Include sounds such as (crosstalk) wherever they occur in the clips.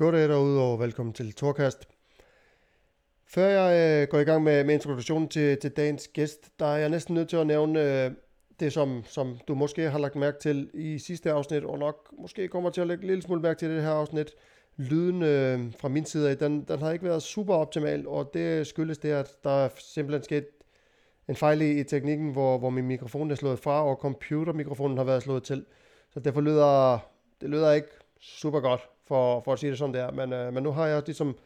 Goddag derude, og velkommen til Torkast. Før jeg øh, går i gang med, med introduktionen til, til dagens gæst, der er jeg næsten nødt til at nævne øh, det, som, som du måske har lagt mærke til i sidste afsnit, og nok måske kommer til at lægge en lille smule mærke til det her afsnit. Lyden øh, fra min side af, den, den har ikke været super optimal, og det skyldes det, at der er simpelthen sket en fejl i, i teknikken, hvor, hvor min mikrofon er slået fra, og computermikrofonen har været slået til. Så derfor lyder det lyder ikke super godt, for, for at sige det sådan der. Men, øh, men nu har jeg ligesom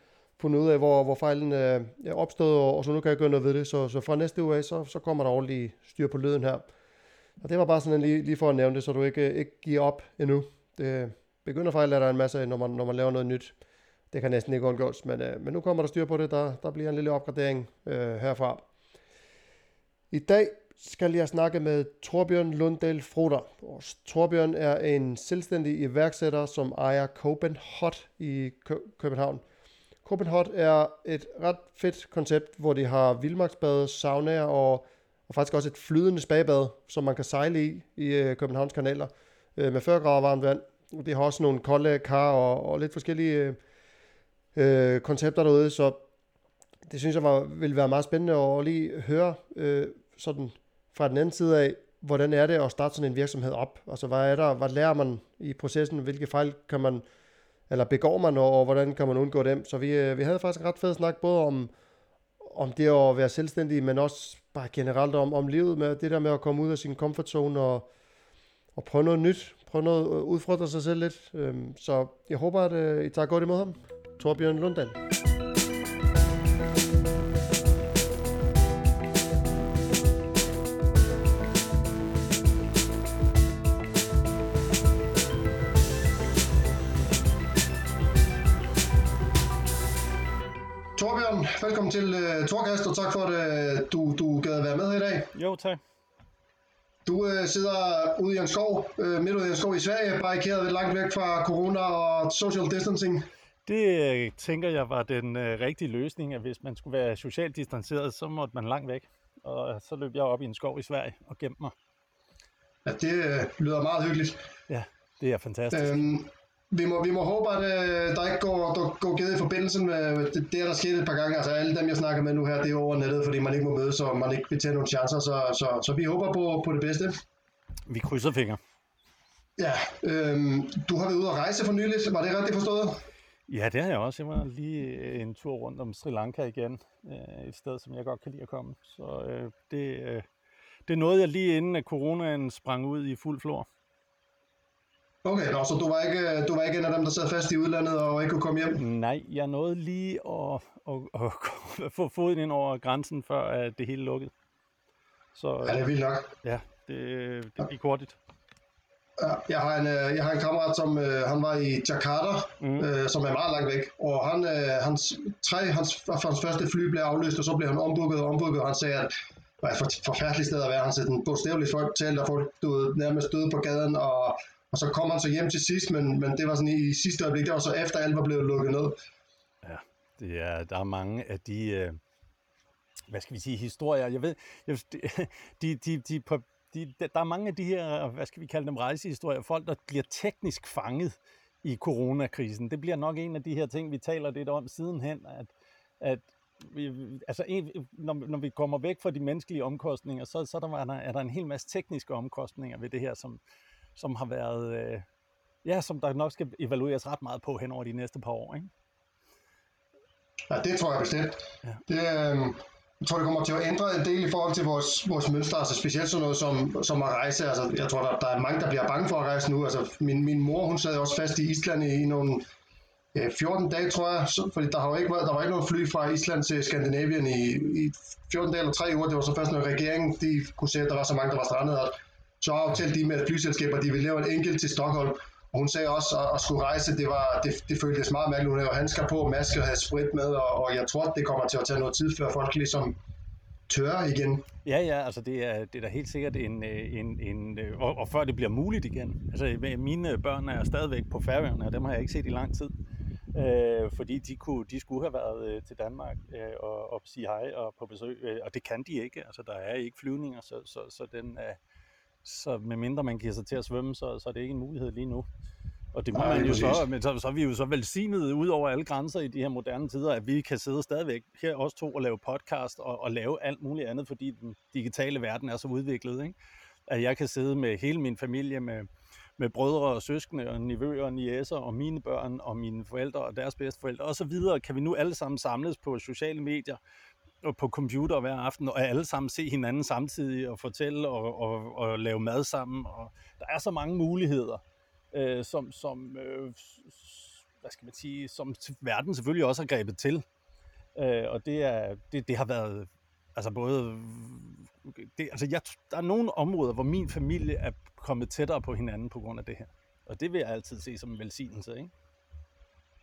fundet ud af, hvor, hvor fejlen øh, er opstået, og, og så nu kan jeg gøre noget ved det. Så, så fra næste uge af, så, så kommer der ordentlig styr på lyden her. Og det var bare sådan lige, lige for at nævne det, så du ikke, øh, ikke giver op endnu. Det øh, begynder fejl, er der en masse, når man, når man laver noget nyt. Det kan næsten ikke undgås, men, øh, men nu kommer der styr på det. Der, der bliver en lille opgradering øh, herfra. I dag skal jeg snakke med Torbjørn Lunddal Froder. Torbjørn er en selvstændig iværksætter, som ejer Copenhot i København. Copenhot er et ret fedt koncept, hvor de har vildmarksbade, saunaer og, og faktisk også et flydende spabad, som man kan sejle i i øh, Københavns kanaler øh, med 40 grader varmt vand. De har også nogle kolde kar og, og lidt forskellige øh, øh, koncepter derude, så det synes jeg var, ville være meget spændende at lige høre øh, sådan fra den anden side af, hvordan er det at starte sådan en virksomhed op? Altså, hvad er der, hvad lærer man i processen? Hvilke fejl kan man, eller begår man, og hvordan kan man undgå dem? Så vi, øh, vi havde faktisk en ret fed snak, både om, om det at være selvstændig, men også bare generelt om, om livet med det der med at komme ud af sin comfort zone og, og prøve noget nyt, prøve noget, øh, udfordre sig selv lidt. Øhm, så jeg håber, at øh, I tager godt imod ham. Torbjørn Lunddal. Velkommen til uh, Torkast, og tak for, at uh, du, du gad være med her i dag. Jo, tak. Du uh, sidder ude i en skov, uh, midt ude i en skov i Sverige, barrikeret lidt langt væk fra corona og social distancing. Det uh, tænker jeg var den uh, rigtige løsning, at hvis man skulle være socialt distanceret, så måtte man langt væk. Og så løb jeg op i en skov i Sverige og gemte mig. Ja, det uh, lyder meget hyggeligt. Ja, det er fantastisk. Øhm, vi må, vi må håbe, at øh, der ikke går, der går givet i forbindelse med det, det, er der sket et par gange. Altså alle dem, jeg snakker med nu her, det er over nettet, fordi man ikke må mødes, og man ikke vil tage nogle chancer. Så, så, så vi håber på, på det bedste. Vi krydser fingre. Ja, øhm, du har været ude at rejse for nylig. Var det rigtigt forstået? Ja, det har jeg også. Jeg var lige en tur rundt om Sri Lanka igen. Øh, et sted, som jeg godt kan lide at komme. Så øh, det, øh, det nåede jeg lige inden, at coronaen sprang ud i fuld flor. Okay, nå, så du var, ikke, du var ikke en af dem, der sad fast i udlandet og ikke kunne komme hjem? Nej, jeg nåede lige at, at, at, at (laughs) få foden ind over grænsen, før at det hele lukkede. Så, ja, det er vildt nok. Ja, det, det gik hurtigt. Ja, jeg har en, øh, jeg har en kammerat, som øh, han var i Jakarta, mm. øh, som er meget langt væk, og han, øh, hans, tre, hans, hans første fly blev aflyst, og så blev han ombooket og ombooket, og han sagde, at var et forfærdeligt sted at være. Han sagde, den bogstaveligt folk talt, og folk du, nærmest døde på gaden, og og så kom han så hjem til sidst, men, men det var sådan i, i sidste øjeblik, det var så efter alt var blevet lukket ned. Ja, det er, der er mange af de, øh, hvad skal vi sige, historier. Jeg ved, jeg, de, de, de, på, de, der er mange af de her, hvad skal vi kalde dem, rejsehistorier, folk, der bliver teknisk fanget i coronakrisen. Det bliver nok en af de her ting, vi taler lidt om sidenhen, at, at vi, altså en, når, når vi kommer væk fra de menneskelige omkostninger, så, så der, er, der, er der en hel masse tekniske omkostninger ved det her, som, som har været, øh, ja, som der nok skal evalueres ret meget på hen over de næste par år, ikke? Ja, det tror jeg bestemt. Ja. Det, øh, jeg tror, det kommer til at ændre en del i forhold til vores, vores mønstre, altså specielt sådan noget som, som at rejse. Altså, jeg tror, der, der er mange, der bliver bange for at rejse nu. Altså, min, min mor, hun sad også fast i Island i, i nogle ja, 14 dage, tror jeg, så, fordi der har jo ikke været, der var ikke noget fly fra Island til Skandinavien i, i 14 dage eller 3 uger. Det var så først, når regeringen de kunne se, at der var så mange, der var strandet, at så aftalte de med flyselskaber, de ville lave en enkelt til Stockholm. Og hun sagde også, at, at skulle rejse, det, var, det, det føltes meget mærkeligt. Hun havde handsker på, masker og havde sprit med, og, og jeg tror, det kommer til at tage noget tid, før folk ligesom tør igen. Ja, ja, altså det er, det er da helt sikkert en, øh, en, en øh, og, og før det bliver muligt igen. Altså mine børn er stadigvæk på Færøerne, og dem har jeg ikke set i lang tid. Øh, fordi de, kunne, de skulle have været øh, til Danmark øh, og, og sige hej og på besøg, øh, og det kan de ikke. Altså der er ikke flyvninger, så, så, så den øh, så medmindre man giver sig til at svømme, så, så er det ikke en mulighed lige nu. Og det må ja, man jo så, men så, så er vi jo så velsignet ud over alle grænser i de her moderne tider, at vi kan sidde stadigvæk her også to og lave podcast og, og lave alt muligt andet, fordi den digitale verden er så udviklet. Ikke? At jeg kan sidde med hele min familie, med, med brødre og søskende og nivøer og niæser og mine børn og mine forældre og deres bedsteforældre og så videre, kan vi nu alle sammen samles på sociale medier og på computer hver aften, og alle sammen se hinanden samtidig og fortælle og, og, og lave mad sammen. Og der er så mange muligheder øh, som, som øh, hvad skal man sige, som verden selvfølgelig også har grebet til. Øh, og det, er, det, det har været, altså både, det, altså jeg, der er nogle områder, hvor min familie er kommet tættere på hinanden på grund af det her. Og det vil jeg altid se som en velsignelse, ikke?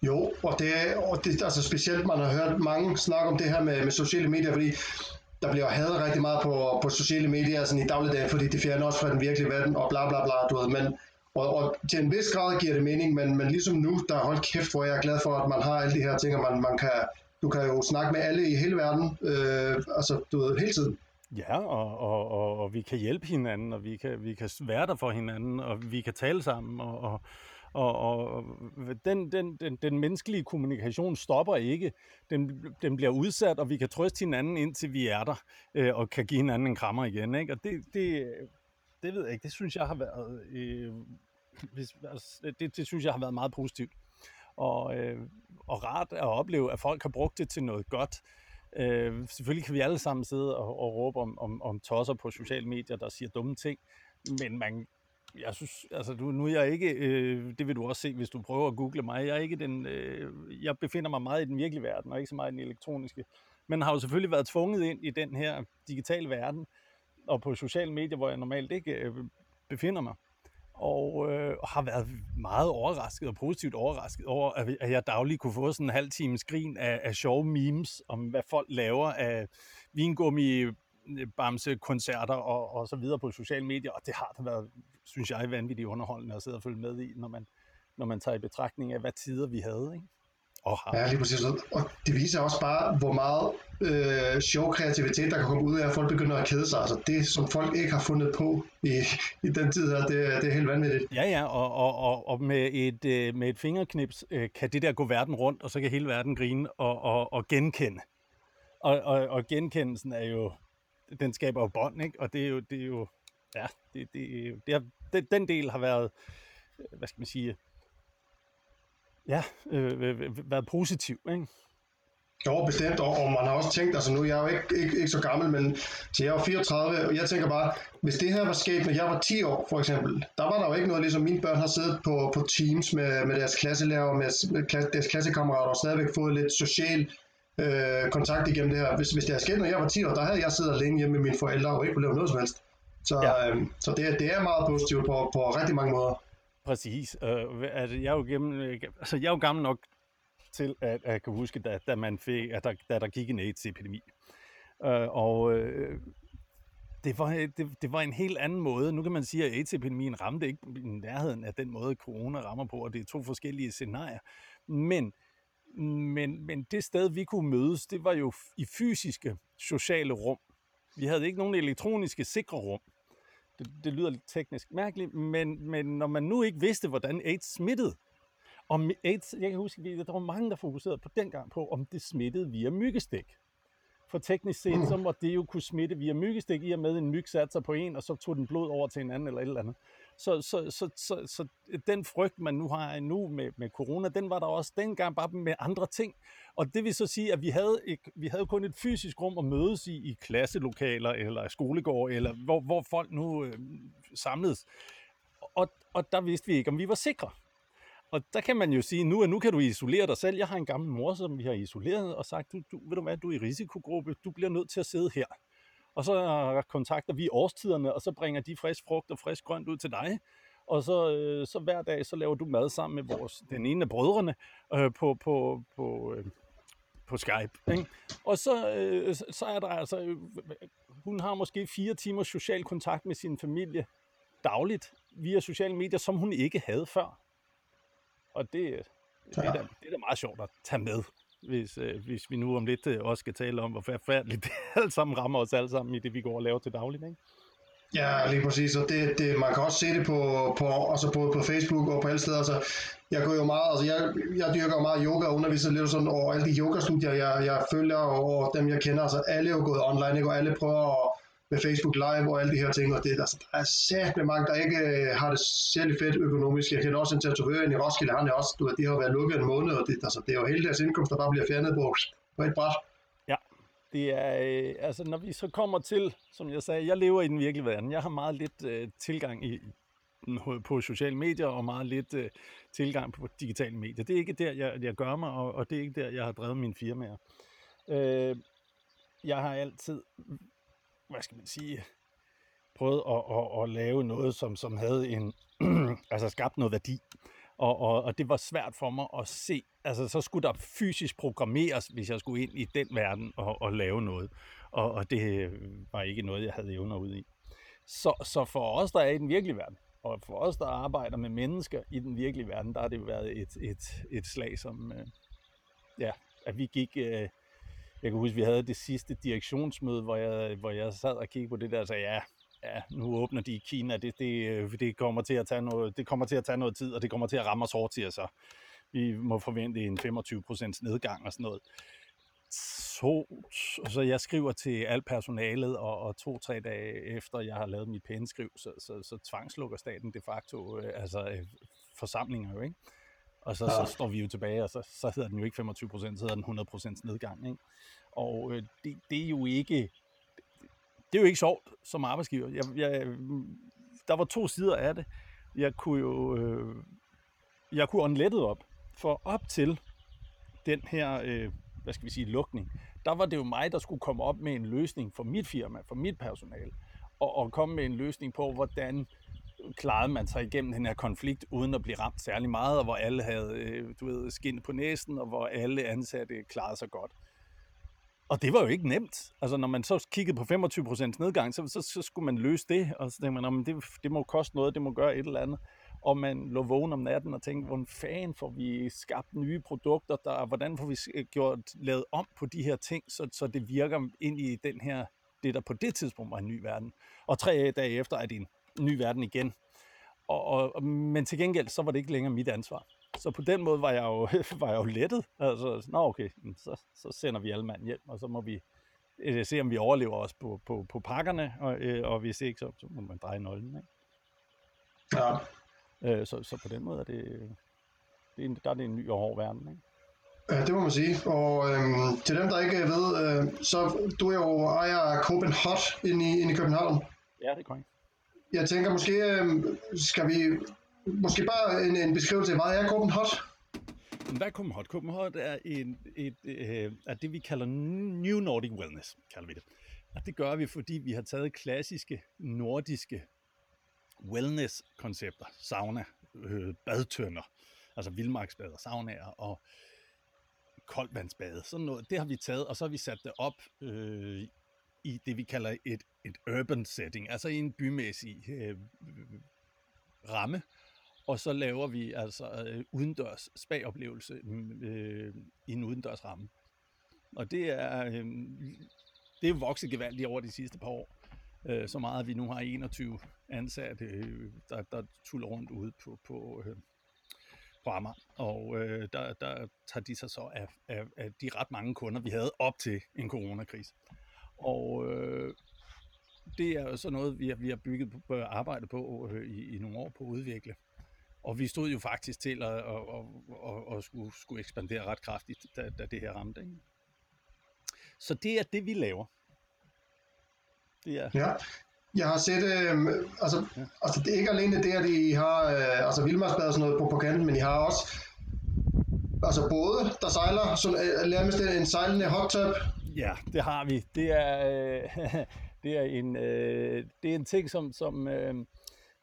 Jo, og det er og det, altså specielt, man har hørt mange snakke om det her med, med sociale medier, fordi der bliver hadet rigtig meget på, på sociale medier sådan i dagligdagen, fordi det fjerner også fra den virkelige verden, og bla bla bla, du ved, men og, og til en vis grad giver det mening, men, men ligesom nu, der er holdt kæft, hvor jeg er glad for, at man har alle de her ting, og man, man kan, du kan jo snakke med alle i hele verden, øh, altså du ved, hele tiden. Ja, og, og, og, og vi kan hjælpe hinanden, og vi kan, vi kan være der for hinanden, og vi kan tale sammen, og, og, og, og den, den, den, den menneskelige kommunikation stopper ikke. Den, den bliver udsat, og vi kan trøste hinanden, indtil vi er der, øh, og kan give hinanden en krammer igen. Ikke? Og det, det, det ved jeg ikke. Det synes jeg har været, øh, hvis, altså, det, det synes jeg har været meget positivt. Og, øh, og rart at opleve, at folk har brugt det til noget godt. Øh, selvfølgelig kan vi alle sammen sidde og, og råbe om, om, om tosser på sociale medier, der siger dumme ting, men man, jeg synes, altså du, nu er jeg ikke, øh, det vil du også se, hvis du prøver at google mig, jeg er ikke den, øh, jeg befinder mig meget i den virkelige verden, og ikke så meget i den elektroniske, men har jo selvfølgelig været tvunget ind i den her digitale verden, og på sociale medier, hvor jeg normalt ikke øh, befinder mig. Og øh, har været meget overrasket og positivt overrasket over, at, jeg dagligt kunne få sådan en halv times grin af, af sjove memes om, hvad folk laver af vingummi, bamse, koncerter og, og så videre på sociale medier. Og det har da været, synes jeg, vanvittigt underholdende at sidde og følge med i, når man, når man tager i betragtning af, hvad tider vi havde. Ikke? Og har. Ja, lige præcis. Og det viser også bare, hvor meget øh, sjov kreativitet, der kan komme ud af, at folk begynder at kede sig. Altså det, som folk ikke har fundet på i, i den tid her, det, det er helt vanvittigt. Ja, ja, og, og, og, og med, et, øh, med et fingerknips øh, kan det der gå verden rundt, og så kan hele verden grine og, og, og genkende. Og, og, og genkendelsen er jo, den skaber jo bånd, ikke? Og det er jo, det er jo ja, det, det, det har, det, den del har været, øh, hvad skal man sige, ja, øh, været positiv, ikke? Jo, bestemt, og, og man har også tænkt, altså nu jeg er jo ikke, ikke, ikke så gammel, men så jeg er jo 34, og jeg tænker bare, hvis det her var sket, når jeg var 10 år for eksempel, der var der jo ikke noget, ligesom mine børn har siddet på, på Teams med, med deres klasselærer, med, med deres klassekammerater, og stadigvæk fået lidt social øh, kontakt igennem det her. Hvis, hvis det havde sket, når jeg var 10 år, der havde jeg siddet alene hjemme med mine forældre og ikke kunne lave noget som helst. Så, ja. øh, så det, det er meget positivt på, på rigtig mange måder. Præcis. Uh, altså, jeg, er jo gennem, altså, jeg er jo gammel nok til, at, at jeg kan huske, da, da, man fik, at der, da der gik en AIDS-epidemi. Uh, og uh, det, var, det, det var en helt anden måde. Nu kan man sige, at AIDS-epidemien ramte ikke i nærheden af den måde, corona rammer på, og det er to forskellige scenarier. Men, men, men det sted, vi kunne mødes, det var jo i fysiske sociale rum. Vi havde ikke nogen elektroniske sikre rum. Det, det lyder lidt teknisk mærkeligt, men, men når man nu ikke vidste, hvordan AIDS smittede, om AIDS, jeg kan huske, at der var mange, der fokuserede på dengang på, om det smittede via myggestik. For teknisk set, så må det jo kunne smitte via myggestik, i og med en myg satte sig på en, og så tog den blod over til en anden eller et eller andet. Så, så, så, så, så den frygt, man nu har nu med, med corona, den var der også dengang bare med andre ting. Og det vil så sige, at vi havde, ikke, vi havde kun et fysisk rum at mødes i, i klasselokaler eller skolegård, eller hvor, hvor folk nu øh, samledes. Og, og der vidste vi ikke, om vi var sikre. Og der kan man jo sige, nu, nu kan du isolere dig selv. Jeg har en gammel mor, som vi har isoleret og sagt, du, du, ved du hvad, du er i risikogruppe, du bliver nødt til at sidde her. Og så kontakter vi årstiderne, og så bringer de frisk frugt og frisk grønt ud til dig. Og så, øh, så hver dag, så laver du mad sammen med vores, den ene af brødrene øh, på, på, på, øh, på Skype. Ikke? Og så, øh, så er der altså, øh, hun har måske fire timer social kontakt med sin familie dagligt via sociale medier, som hun ikke havde før. Og det, det, er, da, det er da meget sjovt at tage med, hvis, øh, hvis vi nu om lidt øh, også skal tale om, hvor forfærdeligt (laughs) det alt sammen rammer os alle sammen i det, vi går og laver til dagligt. Ikke? Ja, lige præcis, og det, det, man kan også se det på, på, altså på, på Facebook og på alle steder. Altså, jeg går jo meget, altså jeg, jeg dyrker jo meget yoga og underviser lidt sådan over alle de yogastudier, jeg, jeg følger og dem, jeg kender. Altså alle er jo gået online, ikke? og alle prøver at, med Facebook Live og alle de her ting, og det, altså, der er sæt mange, der ikke øh, har det særlig fedt økonomisk. Jeg kender også en tatovør i Roskilde, han er også, du ved, de har været lukket en måned, og det, altså, det er jo hele deres indkomst, der bare bliver fjernet på, på et bræt. Ja, det er, øh, altså når vi så kommer til, som jeg sagde, jeg lever i den virkelige verden. Jeg har meget lidt øh, tilgang i, på sociale medier og meget lidt øh, tilgang på digitale medier. Det er ikke der, jeg, jeg gør mig, og, og det er ikke der, jeg har drevet mine firmaer. Øh, jeg har altid, hvad skal man sige, prøvet at, at, at lave noget, som, som havde en, (clears throat) altså skabt noget værdi. Og, og, og det var svært for mig at se. Altså, så skulle der fysisk programmeres, hvis jeg skulle ind i den verden og, og lave noget. Og, og det øh, var ikke noget, jeg havde evner ud i. Så, så for os, der er i den virkelige verden, og for os, der arbejder med mennesker i den virkelige verden, der har det jo været et, et, et slag, som, øh, ja, at vi gik, øh, jeg kan huske, vi havde det sidste direktionsmøde, hvor jeg, hvor jeg sad og kiggede på det der og sagde, ja, ja, nu åbner de i Kina, det, det, øh, det, kommer til at tage noget, det kommer til at tage noget tid, og det kommer til at ramme os hårdt til, så. Vi må forvente en 25% nedgang og sådan noget. To, så jeg skriver til alt personalet, og, og to-tre dage efter jeg har lavet mit pæneskriv, så, så, så tvangslukker staten de facto øh, altså, øh, forsamlinger jo, ikke? Og så, ja. så står vi jo tilbage, og så, så hedder den jo ikke 25 procent, så hedder den 100 procents nedgang, ikke? Og øh, det, det er jo ikke, det er jo ikke sjovt som arbejdsgiver. Jeg, jeg, der var to sider af det. Jeg kunne jo, øh, jeg kunne ånde op, for op til den her øh, hvad skal vi sige, lukning, der var det jo mig, der skulle komme op med en løsning for mit firma, for mit personal, og, og komme med en løsning på, hvordan klarede man sig igennem den her konflikt, uden at blive ramt særlig meget, og hvor alle havde, øh, du ved, skin på næsen, og hvor alle ansatte klarede sig godt. Og det var jo ikke nemt. Altså, når man så kiggede på 25% nedgang, så, så, så skulle man løse det, og så tænkte man, det, det må koste noget, det må gøre et eller andet og man lå vågen om natten og tænkte, hvordan fanden får vi skabt nye produkter, der, hvordan får vi gjort, lavet om på de her ting, så, så det virker ind i den her, det der på det tidspunkt var en ny verden. Og tre dage efter er det en ny verden igen. Og, og, men til gengæld, så var det ikke længere mit ansvar. Så på den måde var jeg jo, (laughs) var jeg jo lettet. Altså, nå okay, så, så sender vi alle mand hjem, og så må vi øh, se, om vi overlever os på, på, på pakkerne, og, øh, og hvis ikke, så, så må man dreje nøglen. Ikke? Ja. Øh, så, så på den måde er det, det er en, der er det en ny og hård verden. Ikke? Ja, det må man sige. Og øhm, til dem, der ikke ved, øh, så du er jo ejer af Copenhagen Hot inde i, inde i København. Ja, det er korrekt. Jeg tænker måske, øh, skal vi måske bare en, en beskrivelse af, hvad er Copenhagen Hot? Hvad er Copenhagen Hot? Copenhagen Hot er, en, et, øh, er det, vi kalder New Nordic Wellness, kalder vi det. Og det gør vi, fordi vi har taget klassiske nordiske wellness-koncepter, sauna, øh, badtønder, altså vildmarksbad, saunaer og koldvandsbade, sådan noget, det har vi taget, og så har vi sat det op øh, i det, vi kalder et, et urban setting, altså i en bymæssig øh, ramme, og så laver vi altså øh, udendørs spa-oplevelse mm, øh, i en udendørs ramme. Og det er, øh, det er vokset gevaldigt over de sidste par år øh, så meget, at vi nu har 21 ansatte, øh, der, der tuller rundt ude på, på, øh, på Amager. Og øh, der, der tager de sig så af, af, af de ret mange kunder, vi havde op til en coronakrise. Og øh, det er jo så noget, vi har, vi har bygget på, arbejde på øh, i, i nogle år på at udvikle. Og vi stod jo faktisk til at, at, at, at, at skulle, skulle ekspandere ret kraftigt, da, da det her ramte. Ikke? Så det er det, vi laver. Det er. Ja, jeg har set, øh, altså, ja. altså det er ikke alene det, at I har øh, altså vildmarksbad og sådan noget på, på kanten, men I har også altså både, der sejler, som er nærmest en sejlende hot tub. Ja, det har vi. Det er, øh, (laughs) det er, en, øh, det er en ting, som, som, øh,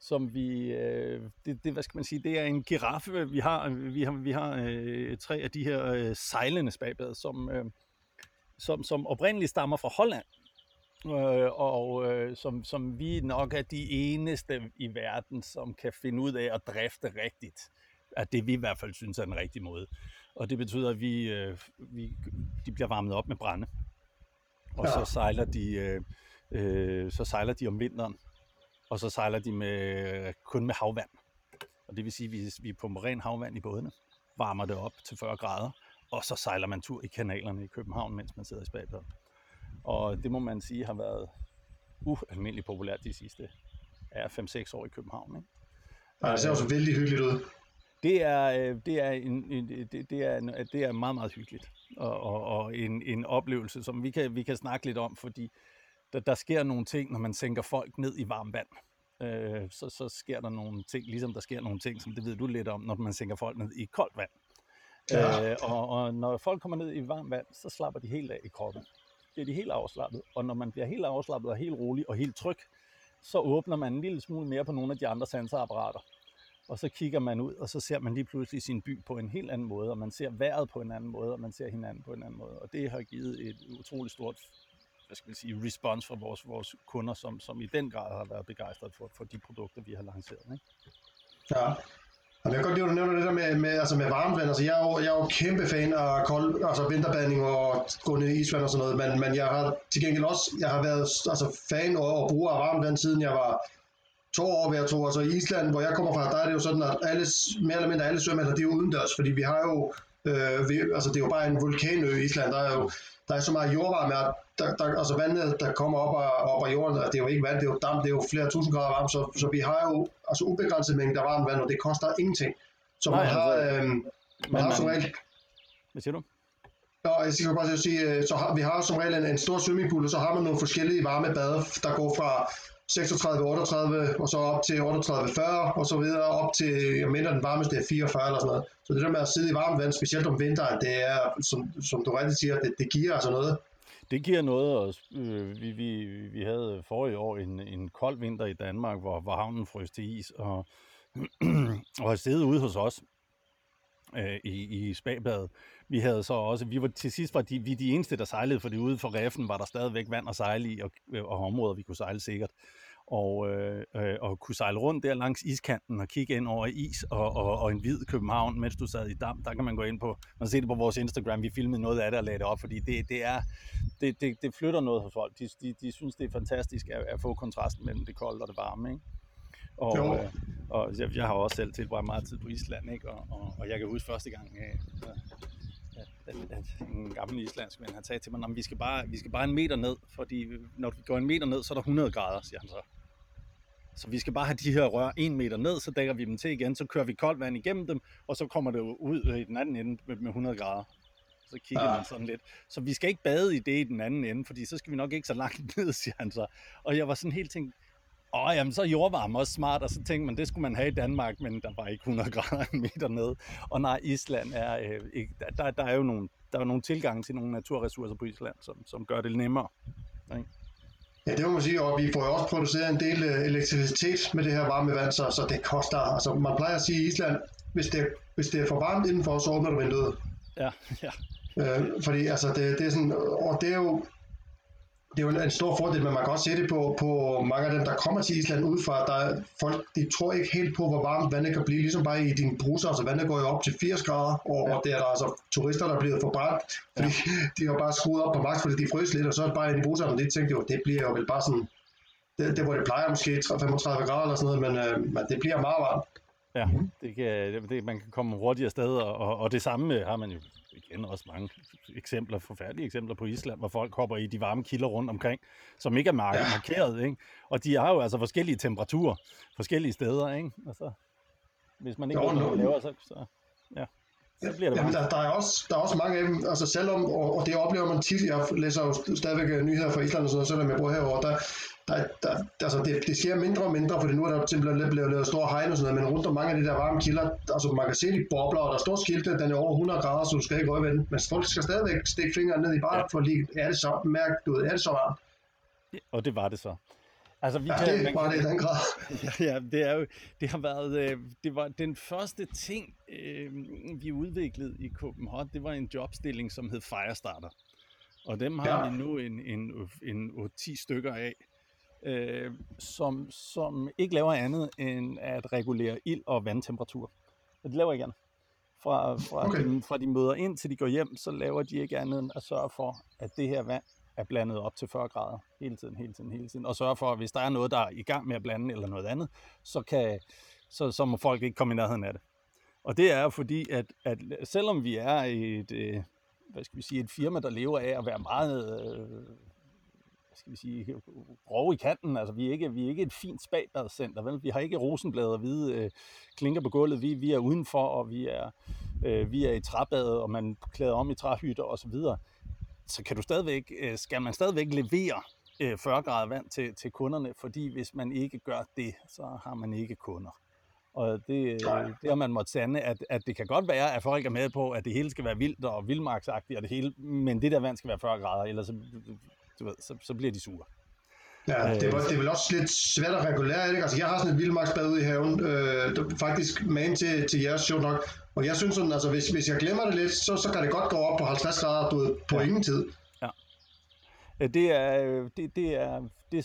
som vi, øh, det, det, hvad skal man sige, det er en giraffe. Vi har, vi har, vi har øh, tre af de her øh, sejlende spagbad, som, øh, som, som oprindeligt stammer fra Holland øh, og øh, som, som vi nok er de eneste i verden, som kan finde ud af at drifte rigtigt. At det vi i hvert fald synes er den rigtige måde. Og det betyder, at vi, øh, vi, de bliver varmet op med brænde. Og ja. så sejler de øh, øh, så sejler de om vinteren og så sejler de med, kun med havvand. Og det vil sige, at vi, vi pumper ren havvand i bådene, varmer det op til 40 grader, og så sejler man tur i kanalerne i København, mens man sidder i spabad. Og det må man sige har været ualmindeligt populært de sidste ja, 5-6 år i København. Ikke? Ja, det ser også vældig hyggeligt ud. Det er, øh, det er, en, en, det, det er, det er meget, meget hyggeligt. Og, og, og en, en oplevelse, som vi kan, vi kan snakke lidt om, fordi der, der sker nogle ting, når man sænker folk ned i varmt vand. Øh, så, så sker der nogle ting, ligesom der sker nogle ting, som det ved du lidt om, når man sænker folk ned i koldt vand. Ja. Øh, og, og når folk kommer ned i varmt vand, så slapper de helt af i kroppen. Det er de helt afslappet. Og når man bliver helt afslappet og helt rolig og helt tryg, så åbner man en lille smule mere på nogle af de andre sanseapparater. Og så kigger man ud, og så ser man lige pludselig sin by på en helt anden måde, og man ser vejret på en anden måde, og man ser hinanden på en anden måde. Og det har givet et utroligt stort hvad skal man sige, respons fra vores, vores kunder, som, som i den grad har været begejstret for, for de produkter, vi har lanceret. Ikke? Ja, jeg kan godt lide, at du nævner det der med, med, altså med varmvand. Altså, jeg, er jo, jeg er jo kæmpe fan af kold, altså vinterbadning og gå ned i isvand og sådan noget, men, men jeg har til gengæld også jeg har været altså, fan og, og bruger af varmvand, siden jeg var to år ved at tro. Altså i Island, hvor jeg kommer fra, der er det jo sådan, at alle, mere eller mindre alle svømmehaller, de er udendørs, fordi vi har jo, øh, vi, altså det er jo bare en vulkanø i Island, der er jo der er så meget jordvarme, at der, der, altså vandet, der kommer op af, op af jorden, det er jo ikke vand, det er jo damp, det er jo flere tusind grader varmt, så, så vi har jo altså ubegrænset mængde varmt vand, og det koster ingenting. Så Nej, man har, altså, øh, man man, har som regel... Hvad siger du? Ja, jeg skal bare sige, øh, så har, vi har som regel en, en stor swimmingpool, og så har man nogle forskellige varme bade, der går fra 36-38, og så op til 38-40, og så videre op til, jeg mener den varmeste er 44 eller sådan noget. Så det der med at sidde i varmt vand, specielt om vinteren, det er, som, som du rigtig siger, det, det giver altså noget. Det giver noget, og øh, vi, vi, vi havde forrige år en, en kold vinter i Danmark, hvor, hvor havnen frøs til is, og, (clears throat) og siddet ude hos os øh, i, i Spabadet. Vi havde så også, vi var til sidst var de, vi de eneste, der sejlede, fordi ude for reffen var der stadigvæk vand at sejle i, og, øh, og områder, vi kunne sejle sikkert. Og, øh, øh, og kunne sejle rundt der langs iskanten og kigge ind over is og, og, og en hvid København, mens du sad i dam. Der kan man gå ind på, man kan se det på vores Instagram, vi filmede noget af det og lagde det op, fordi det, det, er, det, det, det flytter noget hos folk. De, de, de synes, det er fantastisk at, at få kontrasten mellem det kolde og det varme. Ikke? Og, øh, og jeg, jeg har også selv tilbragt meget tid på Island, ikke? Og, og, og jeg kan huske første gang, øh, at, at en gammel islandsk ven, han sagde til mig, at vi skal, bare, vi skal bare en meter ned, fordi når vi går en meter ned, så er der 100 grader, siger han så. Så vi skal bare have de her rør en meter ned, så dækker vi dem til igen, så kører vi koldt vand igennem dem, og så kommer det ud i den anden ende med, med 100 grader. Så kigger ja. man sådan lidt. Så vi skal ikke bade i det i den anden ende, fordi så skal vi nok ikke så langt (laughs) ned, siger han så. Og jeg var sådan helt tænkt, Åh, jamen så er jordvarme også smart, og så tænkte man, det skulle man have i Danmark, men der var ikke 100 (laughs) grader en meter ned. Og nej, Island er øh, ikke, der, der er jo nogle, der er nogle tilgange til nogle naturressourcer på Island, som, som gør det nemmere. Ikke? Ja, det må man sige, og vi får jo også produceret en del øh, elektricitet med det her varme vand, så, så det koster, altså man plejer at sige i Island, hvis det, hvis det er for varmt indenfor, så åbner du vinduet. Ja, (laughs) ja. Øh, fordi altså det, det er sådan, og det er jo, det er jo en stor fordel, men man kan også se det på, på mange af dem, der kommer til Island udefra. Der er folk, de tror ikke helt på, hvor varmt vandet kan blive, ligesom bare i din bruser. Altså vandet går jo op til 80 grader, og, ja. og det er der altså turister, der er blevet forbrændt, fordi ja. (laughs) de har bare skruet op på maks, fordi de frøs lidt, og så er det bare i en bruser, og de tænkte jo, det bliver jo vel bare sådan, det, det hvor det plejer måske 35 grader eller sådan noget, men, øh, men det bliver meget varmt. Ja, det kan, det, man kan komme hurtigere sted, og, og det samme har man jo igen også mange eksempler, forfærdelige eksempler på Island, hvor folk hopper i de varme kilder rundt omkring, som ikke er mark- ja. markeret, ikke? Og de har jo altså forskellige temperaturer, forskellige steder, ikke? Altså, hvis man ikke jo, ved, hvad man laver, så, så ja. Så bliver det Jamen, der, der, er også, der er også mange af dem, altså selvom, og, og det oplever man tit, jeg læser jo stadigvæk nyheder fra Island og sådan noget, selvom jeg bor herovre, der, der, der, altså det, det sker mindre og mindre, for nu er der simpelthen blevet lavet store hegn og sådan noget, men rundt om mange af de der varme kilder, altså man kan se de bobler, og der står skilte, den er over 100 grader, så du skal ikke røre ved den, men folk skal stadigvæk stikke fingeren ned i baren, ja. for lige, er det så mærk, du ved, er det så varmt? Og det var det så. Altså, vi ja, kan, det var det i den grad. (laughs) Ja, ja, det, er jo, det har været, øh, det var den første ting, øh, vi udviklede i Copenhagen, det var en jobstilling, som hed Firestarter. Og dem har ja. vi nu en, en, en, en 10 stykker af øh, som, som ikke laver andet end at regulere ild- og vandtemperatur. Og de laver ikke andet. Fra, fra, okay. de, fra de møder ind til de går hjem, så laver de ikke andet end at sørge for, at det her vand er blandet op til 40 grader hele tiden, hele tiden, hele tiden. Og sørge for, at hvis der er noget, der er i gang med at blande eller noget andet, så, kan, så, så må folk ikke komme i nærheden af det. Og det er fordi, at, at selvom vi er et, øh, hvad skal vi sige, et firma, der lever af at være meget øh, skal vi sige, (laughs) grove i kanten. Altså, vi er ikke, vi er ikke et fint spagbadscenter, vel? Vi har ikke rosenblade og hvide øh, klinker på gulvet. Vi, vi er udenfor, og vi er, øh, vi er i træbadet, og man klæder om i træhytter og så videre. Så kan du stadigvæk, øh, skal man stadigvæk levere øh, 40 grader vand til, til kunderne, fordi hvis man ikke gør det, så har man ikke kunder. Og det, det har man måtte sande, at, at det kan godt være, at folk er med på, at det hele skal være vildt og vildmarksagtigt, og det hele, men det der vand skal være 40 grader, ellers så, du ved, så, så bliver de sure. Ja, det, var, det er vel også lidt svært at regulere, ikke? Altså, jeg har sådan et vildmarksbad ude i haven, øh, faktisk med til, til jeres show nok, og jeg synes sådan, altså, hvis, hvis jeg glemmer det lidt, så, så kan det godt gå op på 50 grader du på ja. ingen tid. Ja. Det er, det, det er, det,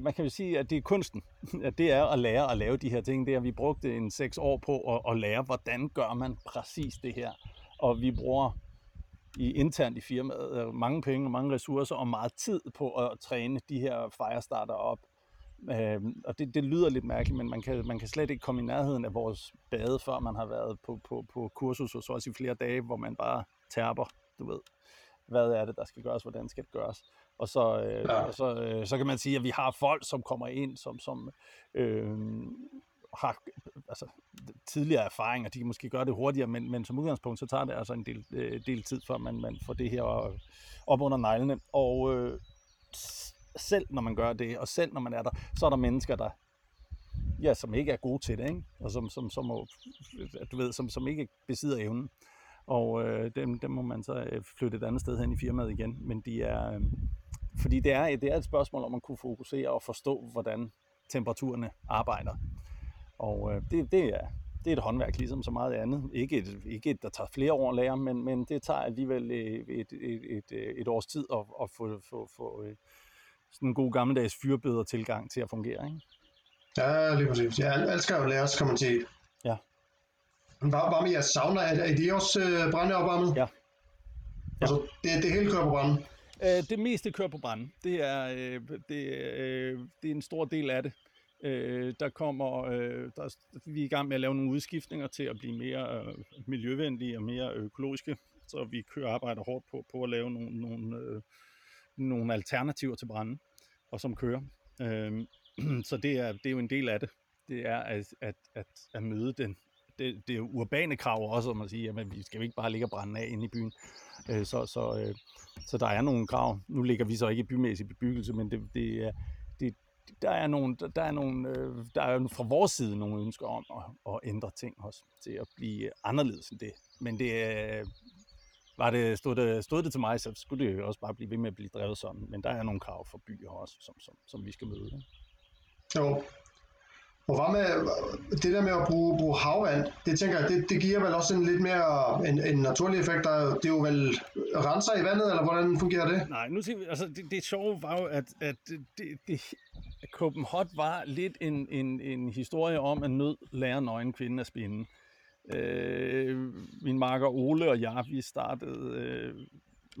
man kan jo sige, at det er kunsten. (laughs) At det er at lære at lave de her ting. Det er, vi brugte en seks år på at, at lære, hvordan gør man præcis det her. Og vi bruger i internt i firmaet øh, mange penge og mange ressourcer og meget tid på at træne de her firestarter op. Øh, og det, det lyder lidt mærkeligt, men man kan, man kan slet ikke komme i nærheden af vores bade, før man har været på, på, på kursus og så også i flere dage, hvor man bare tærper, du ved, hvad er det, der skal gøres, hvordan skal det gøres. Og så, øh, ja. og så, øh, så kan man sige, at vi har folk, som kommer ind, som, som øh, har altså, tidligere erfaringer, de kan måske gøre det hurtigere, men, men som udgangspunkt, så tager det altså en del, øh, del tid, før man, man får det her op under neglene. Og øh, selv når man gør det, og selv når man er der, så er der mennesker, der ja, som ikke er gode til det, ikke? og som, som, som, må, du ved, som, som ikke besidder evnen. Og øh, dem, dem må man så øh, flytte et andet sted hen i firmaet igen. Men de er, øh, fordi det er, det er et spørgsmål om at kunne fokusere og forstå, hvordan temperaturerne arbejder. Og øh, det, det, er, det er et håndværk, ligesom så meget andet. Ikke et, ikke et der tager flere år at lære, men, men det tager alligevel et, et, et, et års tid at, at få, få, få øh, sådan en god gammeldags fyrbøder tilgang til at fungere. Ikke? Ja, lige præcis. Ja, alt skal jo læres, kan man sige. Ja. Bare, bare med jeres sauna, er, er de også øh, brændeopvarmet? Ja. ja. Altså, det, det hele kører på brænde? Øh, det meste kører på brænde. Det er, øh, det, øh, det er en stor del af det. Øh, der kommer, øh, der, vi er i gang med at lave nogle udskiftninger til at blive mere øh, miljøvenlige og mere økologiske, så vi kører arbejder hårdt på, på at lave nogle, nogle, øh, nogle alternativer til brænde, og som kører. Øh, (clears throat) så det er, det er jo en del af det. Det er at, at, at, at møde den, det, det er urbane krav også, om at sige, at vi skal jo ikke bare ligge og brænde af inde i byen. Øh, så, så, øh, så der er nogle krav. Nu ligger vi så ikke i bymæssig bebyggelse, men det, det, er, der er nogle, der er nogle, øh, der er fra vores side nogle ønsker om at, at ændre ting også, til at blive anderledes end det. Men det, øh, var det, stod, det, stod det til mig, så skulle det jo også bare blive ved med at blive drevet sådan. Men der er nogle krav for byer også, som, som, som vi skal møde. Jo, og hvad med det der med at bruge, bruge havvand, det tænker jeg, det, det giver vel også en lidt mere en, en naturlig effekt. Der, det er jo vel renser i vandet, eller hvordan fungerer det? Nej, nu siger vi, altså det, det sjove var jo, at, at det, det, Copenhagen var lidt en, en, en historie om, at nød lærer nøgen kvinden at spinde. Øh, min marker Ole og jeg, vi startede øh,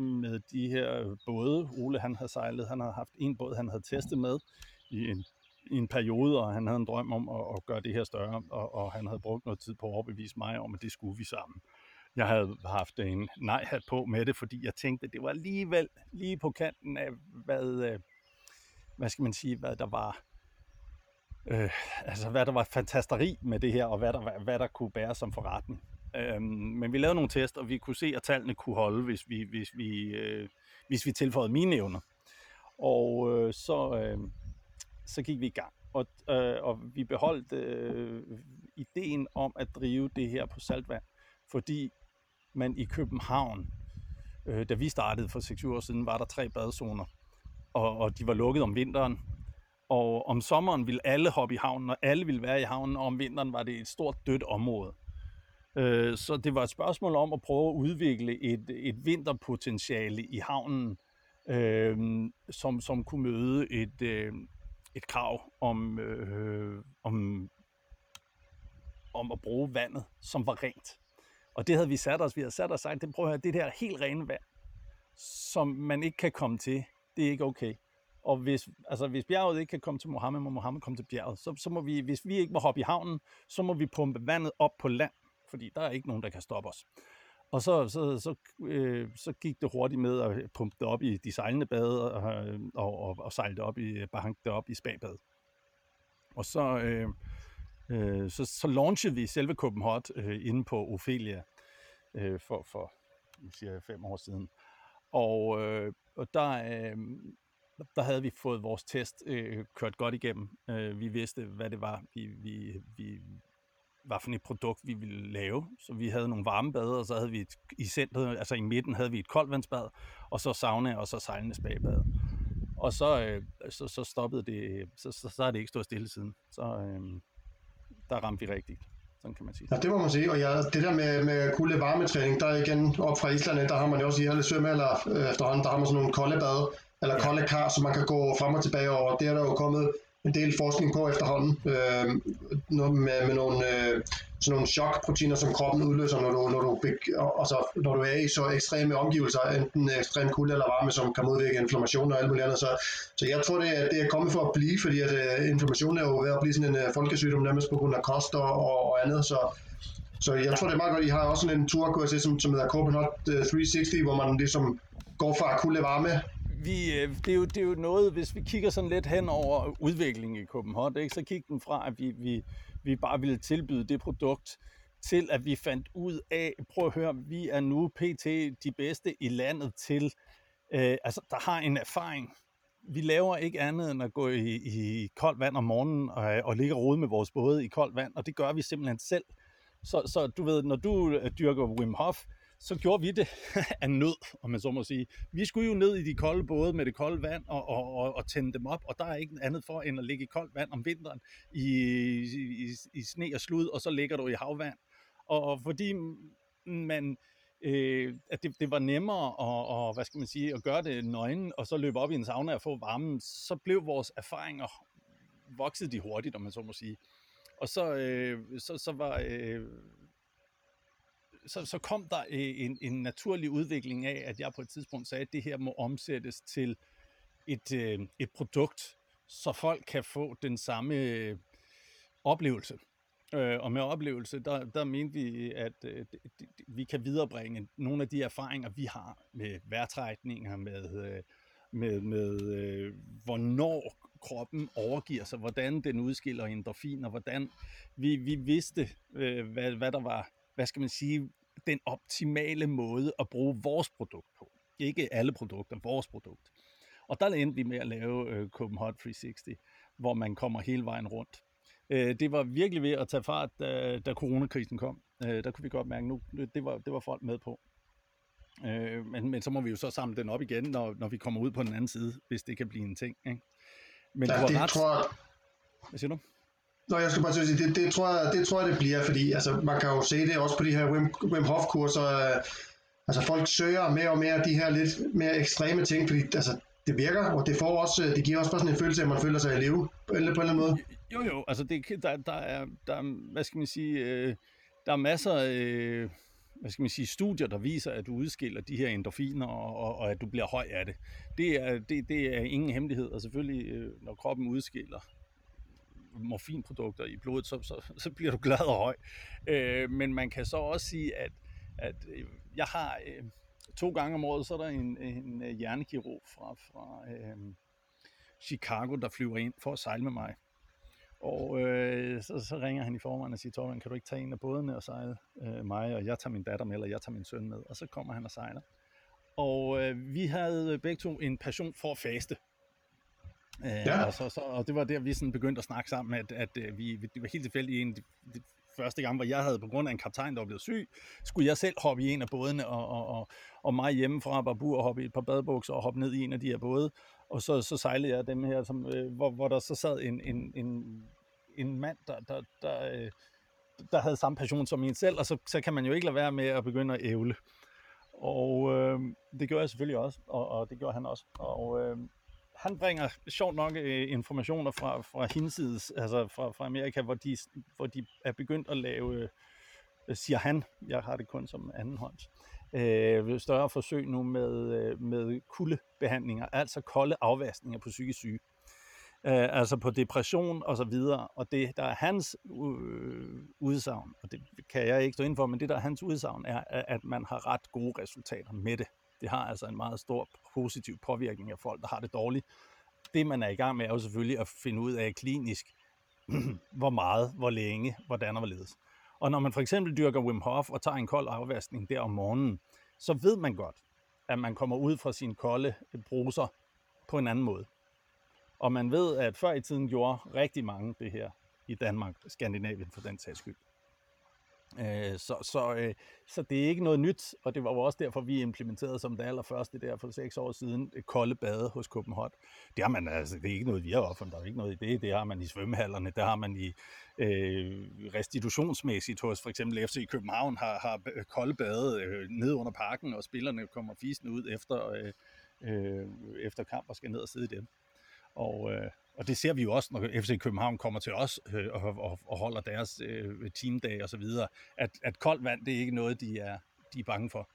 med de her både. Ole han havde sejlet, han havde haft en båd, han havde testet med i en i en periode, og han havde en drøm om at, at gøre det her større, og, og han havde brugt noget tid på at overbevise mig om, at det skulle vi sammen. Jeg havde haft en nej-hat på med det, fordi jeg tænkte, at det var alligevel lige på kanten af, hvad, øh, hvad skal man sige, hvad der var, øh, altså hvad der var fantasteri med det her, og hvad der, hvad der kunne bære som forretning. Øhm, men vi lavede nogle tests, og vi kunne se, at tallene kunne holde, hvis vi, hvis vi, øh, hvis vi tilføjede mine evner. Og øh, så, øh, så gik vi i gang. Og, øh, og vi beholdt øh, ideen om at drive det her på saltvand, fordi man i København, øh, da vi startede for 6 år siden, var der tre badezoner, og, og de var lukket om vinteren. Og om sommeren ville alle hoppe i havnen, og alle ville være i havnen, og om vinteren var det et stort dødt område. Øh, så det var et spørgsmål om at prøve at udvikle et, et vinterpotentiale i havnen, øh, som, som kunne møde et, øh, et krav om, øh, om, om at bruge vandet, som var rent. Og det havde vi sat os. Vi havde sat os sagt, det, prøv at høre, det der helt rene vand, som man ikke kan komme til, Det er ikke okay. Og hvis, altså, hvis bjerget ikke kan komme til Mohammed, må Mohammed komme til bjerget. Så, så må vi, hvis vi ikke må hoppe i havnen, så må vi pumpe vandet op på land, fordi der er ikke nogen, der kan stoppe os. Og så, så, så, øh, så gik det hurtigt med at øh, pumpe det op i de sejlende bade og, og, og, og sejle det op i, øh, bare det op i spabad. Og så, øh, øh, så, så launchede vi selve Copenhagen øh, inde på Ophelia øh, for, for siger fem år siden. Og, øh, og der, øh, der havde vi fået vores test øh, kørt godt igennem. Øh, vi vidste, hvad det var, vi, vi, vi, hvad for et produkt vi ville lave. Så vi havde nogle varmebade, og så havde vi et, i centret, altså i midten havde vi et koldvandsbad, og så sauna, og så sejlende spagbad. Og så, øh, så, så stoppede det, så, så, så er det ikke stået stille siden. Så øh, der ramte vi rigtigt. Sådan kan man sige. Ja, det må man sige. Og ja, det der med, med kulde varmetræning, der igen op fra Island, der har man jo også i alle svømmehaller øh, efterhånden, der har man sådan nogle kolde bade, eller ja. kolde kar, så man kan gå frem og tilbage over. Det er der jo kommet en del forskning på efterhånden, øh, med, med nogle, øh, sådan nogle chokproteiner, som kroppen udløser, når du, når, du, altså, når du er i så ekstreme omgivelser, enten ekstrem kulde eller varme, som kan modvirke inflammation og alt muligt andet. Så, så jeg tror, det er, det er kommet for at blive, fordi at, øh, inflammation er jo ved at blive sådan en øh, folkesygdom, nærmest på grund af kost og, og, og andet. Så, så jeg tror, det er meget godt. I har også sådan en tur, kunne jeg se, som, som hedder Copenhagen 360, hvor man ligesom går fra kulde varme vi, øh, det, er jo, det er jo noget, hvis vi kigger sådan lidt hen over udviklingen i Copenhagen, ikke, så kig den fra, at vi, vi, vi bare ville tilbyde det produkt, til at vi fandt ud af, prøv at høre, vi er nu pt. de bedste i landet til, øh, altså der har en erfaring. Vi laver ikke andet end at gå i, i koldt vand om morgenen og, og ligge og rode med vores både i koldt vand, og det gør vi simpelthen selv. Så, så du ved, når du øh, dyrker Wim Hof, så gjorde vi det (laughs) af nød, om man så må sige. Vi skulle jo ned i de kolde både med det kolde vand og, og, og, og tænde dem op, og der er ikke andet for end at ligge i koldt vand om vinteren i, i, i sne og slud, og så ligger du i havvand. Og, og fordi man, øh, at det, det var nemmere at, og, hvad skal man sige, at gøre det nøgen, og så løbe op i en sauna og få varmen, så blev vores erfaringer voksede de hurtigt, om man så må sige. Og så, øh, så, så var øh, så, så kom der øh, en, en naturlig udvikling af, at jeg på et tidspunkt sagde, at det her må omsættes til et, øh, et produkt, så folk kan få den samme øh, oplevelse. Øh, og med oplevelse, der, der mente vi, at øh, vi kan viderebringe nogle af de erfaringer, vi har med vejrtrækninger, med, øh, med, med øh, hvornår kroppen overgiver sig, hvordan den udskiller endorfiner, hvordan vi, vi vidste, øh, hvad, hvad der var, hvad skal man sige, den optimale måde at bruge vores produkt på. Ikke alle produkter, vores produkt. Og der endte vi med at lave øh, Copenhagen 360, hvor man kommer hele vejen rundt. Øh, det var virkelig ved at tage fart, da, da coronakrisen kom. Øh, der kunne vi godt mærke, nu det var, det var folk med på. Øh, men, men så må vi jo så samle den op igen, når, når vi kommer ud på den anden side, hvis det kan blive en ting. Ikke? Men ja, det ret... tror jeg... Hvad siger du? Nå, jeg skal bare sige, det, det, tror jeg, det tror jeg, det bliver, fordi altså, man kan jo se det også på de her Wim, Wim Hof-kurser. Øh, altså folk søger mere og mere de her lidt mere ekstreme ting, fordi altså, det virker, og det, får også, øh, det giver også bare sådan en følelse af, at man føler sig i live på en, eller anden måde. Jo, jo, altså det, der, der, er, der, hvad skal man sige, øh, der er masser af, øh, hvad skal man sige, studier, der viser, at du udskiller de her endorfiner, og, og, og at du bliver høj af det. Det er, det, det er ingen hemmelighed, og selvfølgelig, øh, når kroppen udskiller morfinprodukter i blodet, så, så, så bliver du glad og høj. Øh, men man kan så også sige, at, at øh, jeg har øh, to gange om året, så er der en, en øh, hjernekirurg fra, fra øh, Chicago, der flyver ind for at sejle med mig. Og øh, så, så ringer han i forvejen og siger, Torben, kan du ikke tage en af bådene og sejle øh, mig, og jeg tager min datter med, eller jeg tager min søn med. Og så kommer han og sejler. Og øh, vi havde begge to en passion for at faste. Øh, ja. og, så, så, og det var der, vi sådan begyndte at snakke sammen, at, at, at vi, det var helt tilfældigt en de, de første gang, hvor jeg havde på grund af en kaptajn, der var blevet syg, skulle jeg selv hoppe i en af bådene, og, og, og, og mig hjemme fra Babur og hoppe i et par badebukser og hoppe ned i en af de her både. Og så, så sejlede jeg dem her, som, øh, hvor, hvor der så sad en, en, en, en mand, der, der, der, øh, der havde samme passion som en selv, og så, så kan man jo ikke lade være med at begynde at ævle. Og øh, det gjorde jeg selvfølgelig også, og, og det gjorde han også. Og øh, han bringer sjovt nok øh, informationer fra, fra hinsides, altså fra, fra Amerika, hvor de, hvor de er begyndt at lave, øh, siger han, jeg har det kun som anden hånd, øh, større forsøg nu med, øh, med kuldebehandlinger, altså kolde afvaskninger på psykisk syge. Øh, altså på depression og så videre, og det, der er hans øh, udsagn, og det kan jeg ikke stå ind for, men det, der er hans udsagn, er, at man har ret gode resultater med det. Det har altså en meget stor positiv påvirkning af folk, der har det dårligt. Det, man er i gang med, er jo selvfølgelig at finde ud af klinisk, (clears throat) hvor meget, hvor længe, hvordan og hvorledes. Og når man for eksempel dyrker Wim Hof og tager en kold afvaskning der om morgenen, så ved man godt, at man kommer ud fra sine kolde bruser på en anden måde. Og man ved, at før i tiden gjorde rigtig mange det her i Danmark, Skandinavien for den sags skyld. Øh, så, så, øh, så det er ikke noget nyt, og det var jo også derfor, vi implementerede som det allerførste der for seks år siden, et kolde bade hos Copenhagen. Det har man altså, det er ikke noget, vi har opfundet, der er ikke noget i det, det har man i svømmehallerne, det har man i øh, restitutionsmæssigt hos for eksempel FC København, har, har øh, kolde bade øh, ned under parken, og spillerne kommer fisende ud efter, øh, øh, efter kamp og skal ned og sidde i dem. Og, øh, og det ser vi jo også, når FC København kommer til os øh, og, og, og holder deres øh, teamdag og så videre, at, at koldt vand, det er ikke noget, de er, de er bange for.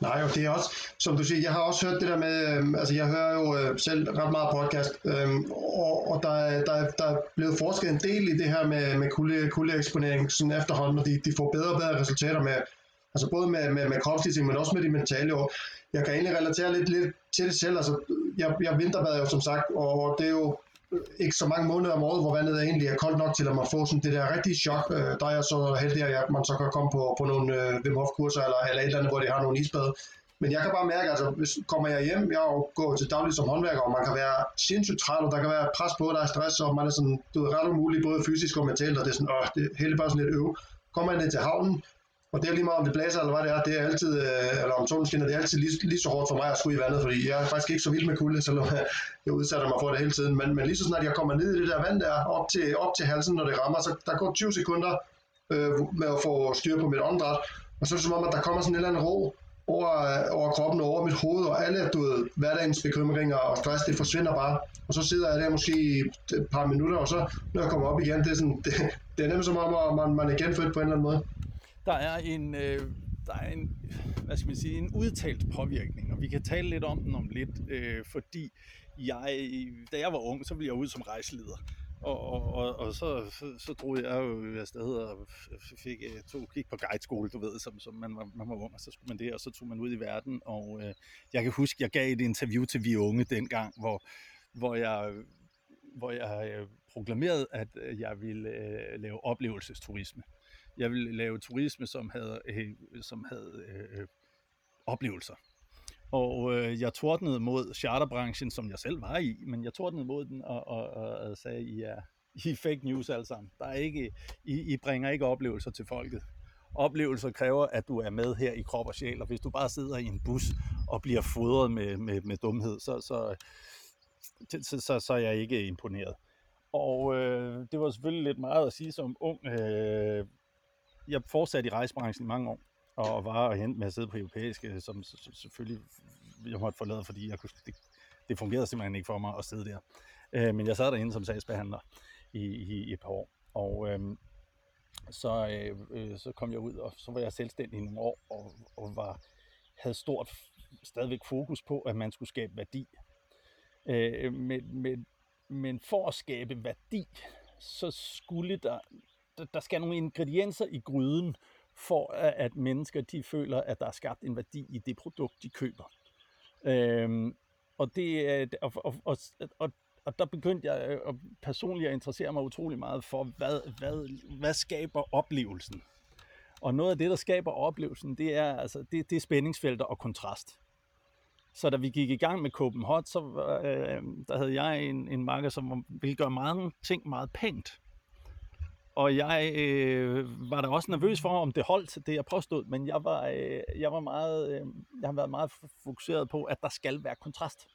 Nej, og det er også, som du siger, jeg har også hørt det der med, øh, altså jeg hører jo øh, selv ret meget podcast, øh, og, og der, der, der er blevet forsket en del i det her med, med kulde, kuldeeksponering sådan efterhånden, og de, de får bedre og bedre resultater med, altså både med, med, med kropslige ting, men også med de mentale. Og jeg kan egentlig relatere lidt, lidt til det selv. Altså, jeg, jeg vinterbader jo som sagt, og det er jo øh, ikke så mange måneder om året, hvor vandet egentlig er koldt nok til, at man får sådan det der rigtige chok. Øh, der er jeg så heldig, at man så kan komme på, på nogle øh, Wim Hof kurser eller, eller et eller andet, hvor de har nogle isbade. Men jeg kan bare mærke, altså hvis kommer jeg hjem, jeg går til daglig som håndværker, og man kan være sindssygt træt, og der kan være pres på, der er stress, og man er sådan, du er ret umulig, både fysisk og mentalt, og det er sådan, åh, det er hele bare sådan lidt øv. Kommer man ned til havnen, og det er lige meget, om det blæser eller hvad det er, det er altid, øh, eller om solen skinner, det er altid lige, lige så hårdt for mig at skulle i vandet, fordi jeg er faktisk ikke så vild med kulde, selvom (laughs) jeg udsætter mig for det hele tiden. Men, men lige så snart jeg kommer ned i det der vand der, op til, op til halsen, når det rammer, så der går 20 sekunder øh, med at få styr på mit åndedræt, og så er det som om, at der kommer sådan en eller anden ro over, øh, over kroppen og over mit hoved, og alle du ved, hverdagens bekymringer og stress, det forsvinder bare. Og så sidder jeg der måske et par minutter, og så når jeg kommer op igen, det er, sådan, (laughs) det, det er nemt som om, at man, man er genfødt på en eller anden måde der er en, øh, der er en, hvad skal man sige, en udtalt påvirkning, og vi kan tale lidt om den om lidt, øh, fordi jeg, da jeg var ung, så ville jeg ud som rejseleder. Og, og, og, og så, så, så drog jeg jo afsted og fik øh, tog, to gik på guideskole, du ved, som, som man, var, man var ung, og så skulle man det, og så tog man ud i verden. Og øh, jeg kan huske, jeg gav et interview til Vi Unge dengang, hvor, hvor jeg, hvor jeg øh, proklamerede, at øh, jeg ville øh, lave oplevelsesturisme. Jeg ville lave turisme, som havde, øh, som havde øh, øh, oplevelser. Og øh, jeg tordnede mod charterbranchen, som jeg selv var i, men jeg tordnede mod den og, og, og sagde, I er, I er fake news alle sammen. Der er ikke, I, I bringer ikke oplevelser til folket. Oplevelser kræver, at du er med her i krop og sjæl, og hvis du bare sidder i en bus og bliver fodret med, med, med dumhed, så, så, så, så, så er jeg ikke imponeret. Og øh, det var selvfølgelig lidt meget at sige som ung øh, jeg fortsatte i rejsebranchen i mange år, og var og hente med at sidde på europæiske, øh, som, selvfølgelig jeg måtte forlade, fordi jeg kunne, det, det fungerede simpelthen ikke for mig at sidde der. Øh, men jeg sad derinde som sagsbehandler i, i, i et par år, og øh, så, øh, øh så kom jeg ud, og så var jeg selvstændig i nogle år, og, og var, havde stort stadigvæk fokus på, at man skulle skabe værdi. Øh, men, men, men for at skabe værdi, så skulle der der skal nogle ingredienser i gryden, for at mennesker de føler, at der er skabt en værdi i det produkt, de køber. Øhm, og, det, øh, og, og, og, og, og der begyndte jeg øh, personligt at interessere mig utrolig meget for, hvad, hvad, hvad skaber oplevelsen? Og noget af det, der skaber oplevelsen, det er, altså, det, det er spændingsfelter og kontrast. Så da vi gik i gang med Copenhagen, så øh, der havde jeg en, en marker, som ville gøre mange ting meget pænt. Og jeg øh, var da også nervøs for, om det holdt, det jeg påstod, men jeg var, øh, jeg var meget, øh, jeg har været meget fokuseret på, at der skal være kontrast.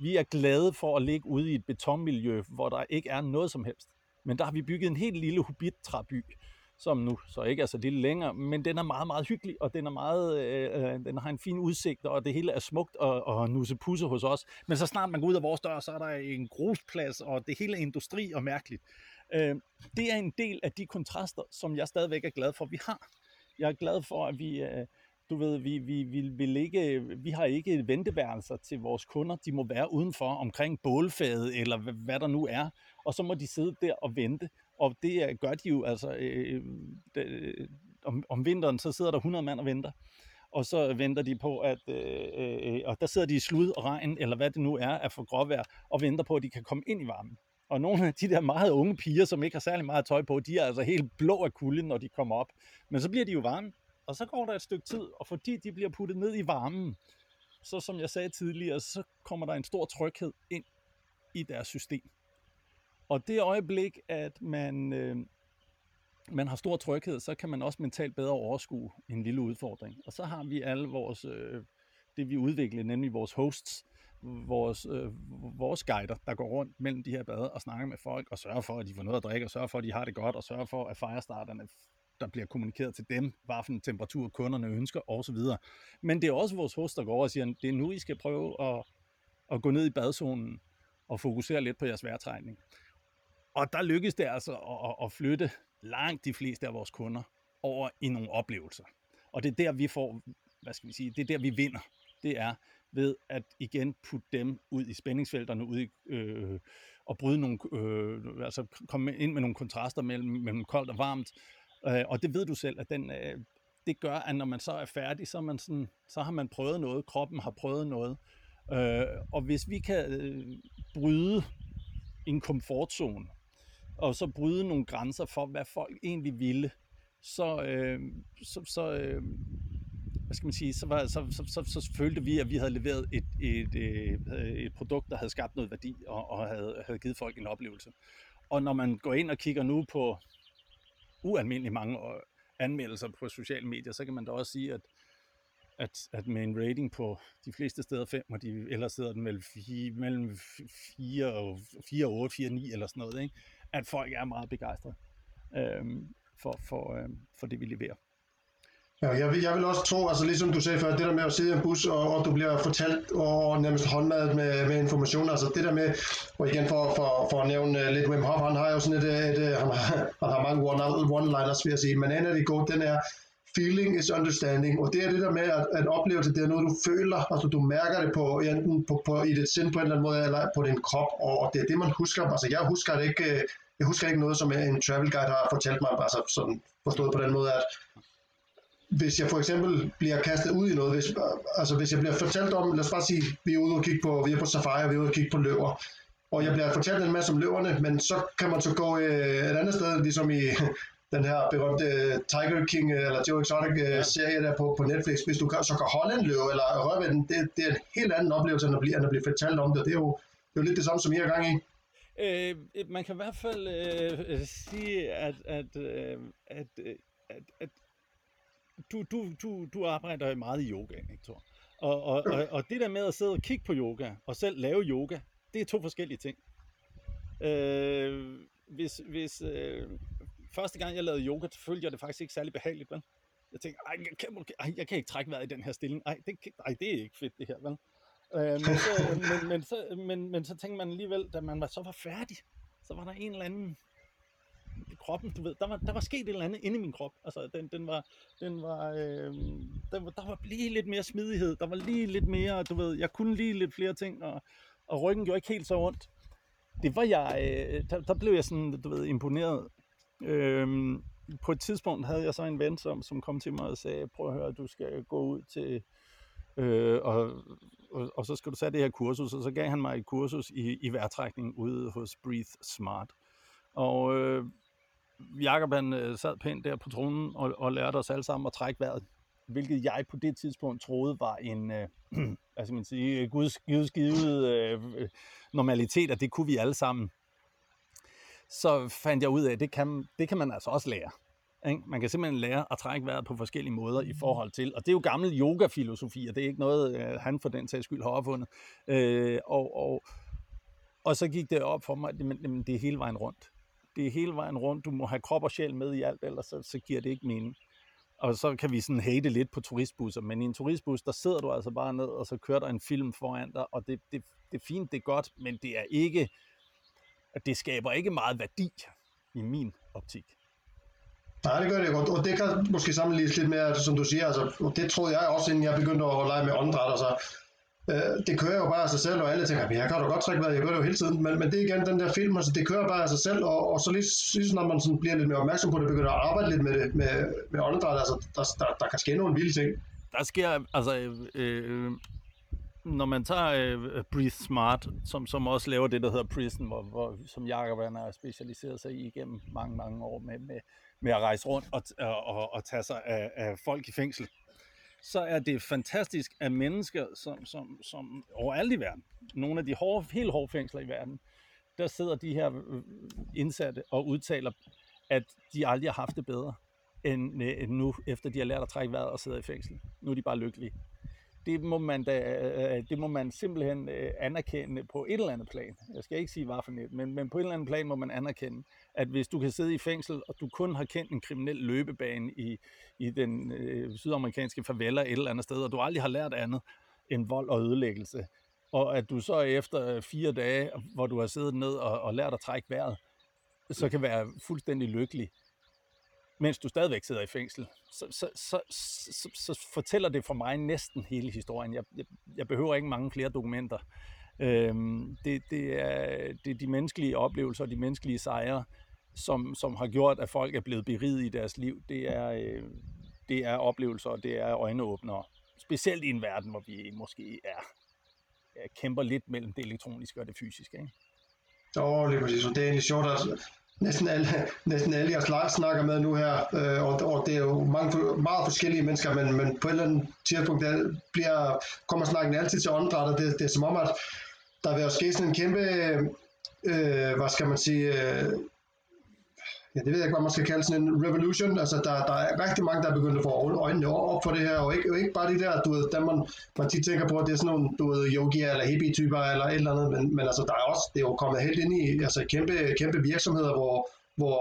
Vi er glade for at ligge ude i et betonmiljø, hvor der ikke er noget som helst. Men der har vi bygget en helt lille hobbit-træby, som nu så ikke er så lille længere, men den er meget, meget hyggelig, og den, er meget, øh, øh, den har en fin udsigt, og det hele er smukt og, og nusse-pusse hos os. Men så snart man går ud af vores dør, så er der en grusplads, og det hele er industri og mærkeligt. Øh, det er en del af de kontraster, som jeg stadigvæk er glad for, at vi har. Jeg er glad for, at vi, øh, du ved, vi, vi, vi, vil ikke, vi har ikke venteværelser til vores kunder. De må være udenfor omkring bålfadet, eller hvad, hvad der nu er. Og så må de sidde der og vente. Og det øh, gør de jo, altså, øh, øh det, øh, om, om vinteren, så sidder der 100 mand og venter. Og så venter de på, at, øh, øh, og der sidder de i slud og regn, eller hvad det nu er, at få gråvejr, og venter på, at de kan komme ind i varmen. Og nogle af de der meget unge piger, som ikke har særlig meget tøj på, de er altså helt blå af kulden, når de kommer op. Men så bliver de jo varme, og så går der et stykke tid, og fordi de bliver puttet ned i varmen, så som jeg sagde tidligere, så kommer der en stor tryghed ind i deres system. Og det øjeblik, at man, øh, man har stor tryghed, så kan man også mentalt bedre overskue en lille udfordring. Og så har vi alle vores, øh, det vi udvikler, nemlig vores hosts, vores, øh, vores guider, der går rundt mellem de her bade og snakker med folk, og sørger for, at de får noget at drikke, og sørger for, at de har det godt, og sørger for, at firestarterne der bliver kommunikeret til dem, hvad for en temperatur kunderne ønsker osv. Men det er også vores host, der går over og siger, at det er nu, I skal prøve at, at gå ned i badzonen og fokusere lidt på jeres vejrtrækning. Og der lykkes det altså at, at flytte langt de fleste af vores kunder over i nogle oplevelser. Og det er der, vi får, hvad skal vi sige, det er der, vi vinder. Det er ved at igen putte dem ud i spændingsfelterne, ud i, øh, og bryde nogle, øh, altså komme ind med nogle kontraster mellem, mellem koldt og varmt. Øh, og det ved du selv, at den, øh, det gør, at når man så er færdig, så, er man sådan, så har man prøvet noget, kroppen har prøvet noget. Øh, og hvis vi kan øh, bryde en komfortzone, og så bryde nogle grænser for, hvad folk egentlig ville, så, øh, så, så øh, hvad skal man sige, så, var, så, så, så, så følte vi, at vi havde leveret et, et, øh, et, et produkt, der havde skabt noget værdi og, og havde, havde givet folk en oplevelse. Og når man går ind og kigger nu på ualmindelig mange øh, anmeldelser på sociale medier, så kan man da også sige, at, at, at med en rating på de fleste steder 5, og de ellers sidder den mellem 4, mellem 4 og 4 8, 4 9 eller sådan noget, ikke? at folk er meget begejstrede øhm, for, for, øhm, for det, vi leverer. Ja, jeg vil, jeg vil også tro, altså ligesom du sagde før, det der med at sidde i en bus, og, og du bliver fortalt og nærmest håndmadet med, med information, altså det der med, og igen for, for, for at nævne øh, lidt Wim Hof, han har jo sådan et, øh, et, et han, har, (laughs) han har mange one-liners, vil jeg sige, men en af de gode, den er, feeling is understanding, og det er det der med at, at oplevelse, det er noget, du føler, altså du mærker det på, enten på, på, i dit sind på en eller anden måde, eller på din krop, og det er det, man husker. Altså jeg husker det ikke, jeg husker ikke noget, som en travel guide har fortalt mig, altså sådan forstået på den måde, at hvis jeg for eksempel bliver kastet ud i noget, hvis, altså hvis jeg bliver fortalt om, lad os bare sige, vi er ude og kigge på, vi er på safari, vi er ude og kigge på løver, og jeg bliver fortalt en masse om løverne, men så kan man så gå øh, et andet sted, ligesom i (laughs) den her berømte Tiger King eller Joe Exotic ja. serie der på, på Netflix. Hvis du kan, så kan holde en løve eller røre ved den, det, det er en helt anden oplevelse, end at blive, end at blive fortalt om det. Det er jo, det er jo lidt det samme, som I har gang i. Øh, man kan i hvert fald øh, sige, at, at, øh, at, øh, at, at du, du, du, du arbejder meget i yoga, ikke, Thor? Og, og, og, og det der med at sidde og kigge på yoga, og selv lave yoga, det er to forskellige ting. Øh, hvis, hvis, øh, første gang jeg lavede yoga, følte jeg det faktisk ikke særlig behageligt, vel? Jeg tænkte, ej, jeg kan, ej, jeg kan ikke trække vejret i den her stilling. Ej, det, ej, det er ikke fedt det her, vel? Øh, men, så, men, men, så, men, men så tænkte man alligevel, da man var, så var færdig, så var der en eller anden kroppen, du ved, der var, der var sket et eller andet inde i min krop. Altså, den, den var, den var, øh, der, var, der var lige lidt mere smidighed, der var lige lidt mere, du ved, jeg kunne lige lidt flere ting, og, og ryggen gjorde ikke helt så ondt. Det var jeg, øh, der, der blev jeg sådan, du ved, imponeret Øh, på et tidspunkt havde jeg så en ven, som, som kom til mig og sagde, prøv at høre, du skal gå ud til, øh, og, og, og så skal du tage det her kursus, og så gav han mig et kursus i, i vejrtrækning ude hos Breathe Smart. Og øh, Jakob han øh, sad pænt der på tronen og, og lærte os alle sammen at trække vejret, hvilket jeg på det tidspunkt troede var en, øh, (clears throat) hvad skal man sige, guds, guds givet øh, normalitet, at det kunne vi alle sammen så fandt jeg ud af, at det kan, det kan man altså også lære. Ikke? Man kan simpelthen lære at trække vejret på forskellige måder i forhold til, og det er jo gammel yoga-filosofi, og det er ikke noget, øh, han for den sags skyld har opfundet. Øh, og, og, og så gik det op for mig, at det, det er hele vejen rundt. Det er hele vejen rundt. Du må have krop og sjæl med i alt, ellers så, så giver det ikke mening. Og så kan vi sådan hate lidt på turistbusser, men i en turistbus, der sidder du altså bare ned, og så kører der en film foran dig, og det, det, det er fint, det er godt, men det er ikke at det skaber ikke meget værdi i min optik. Nej, det gør det godt, og det kan måske sammenlignes lidt med, som du siger, altså, og det troede jeg også, inden jeg begyndte at lege med åndedræt, altså, øh, det kører jo bare af sig selv, og alle tænker, jeg kan da godt trække vejret, jeg gør det jo hele tiden, men, men det er igen den der film, altså det kører bare af sig selv, og, og så lige, lige når man sådan bliver lidt mere opmærksom på det, begynder at arbejde lidt med det, med, med åndedræt, altså der, der, der kan ske nogle vilde ting. Der sker, altså, øh, øh når man tager øh, Breathe Smart, som, som også laver det, der hedder Prison, hvor, hvor, som Jacob har specialiseret sig i igennem mange, mange år med, med, med at rejse rundt og, og, og, og tage sig af, af folk i fængsel, så er det fantastisk, at mennesker, som, som, som overalt i verden, nogle af de hårde, helt hårde fængsler i verden, der sidder de her øh, indsatte og udtaler, at de aldrig har haft det bedre end, øh, end nu, efter de har lært at trække vejret og sidder i fængsel. Nu er de bare lykkelige det må man, da, øh, øh, det må man simpelthen øh, anerkende på et eller andet plan. Jeg skal ikke sige, hvad for net, men, men på et eller andet plan må man anerkende, at hvis du kan sidde i fængsel, og du kun har kendt en kriminel løbebane i, i den øh, sydamerikanske favela et eller andet sted, og du aldrig har lært andet end vold og ødelæggelse, og at du så efter fire dage, hvor du har siddet ned og, og lært at trække vejret, så kan være fuldstændig lykkelig, mens du stadigvæk sidder i fængsel, så, så, så, så, så fortæller det for mig næsten hele historien. Jeg, jeg, jeg behøver ikke mange flere dokumenter. Øhm, det, det, er, det er de menneskelige oplevelser og de menneskelige sejre, som, som har gjort, at folk er blevet beriget i deres liv. Det er, øh, det er oplevelser, og det er øjneåbnere. Specielt i en verden, hvor vi måske er, er kæmper lidt mellem det elektroniske og det fysiske. Ikke? Åh, oh, lige præcis. Det er egentlig sjovt, at næsten alle, (laughs) næsten alle jeg snakker med nu her, øh, og, og det er jo mange, meget forskellige mennesker, men, men på et eller andet tidspunkt der bliver, kommer snakken altid til åndedræt, og det, det er som om, at der vil også ske sådan en kæmpe, øh, hvad skal man sige, øh, ja, det ved jeg ikke, hvad man skal kalde sådan en revolution. Altså, der, der er rigtig mange, der er begyndt at få øjnene op for det her, og ikke, ikke bare de der, du ved, dem man, man tit tænker på, at det er sådan nogle, du ved, yogier eller hippie-typer eller et eller andet, men, men altså, der er også, det er jo kommet helt ind i altså, kæmpe, kæmpe virksomheder, hvor, hvor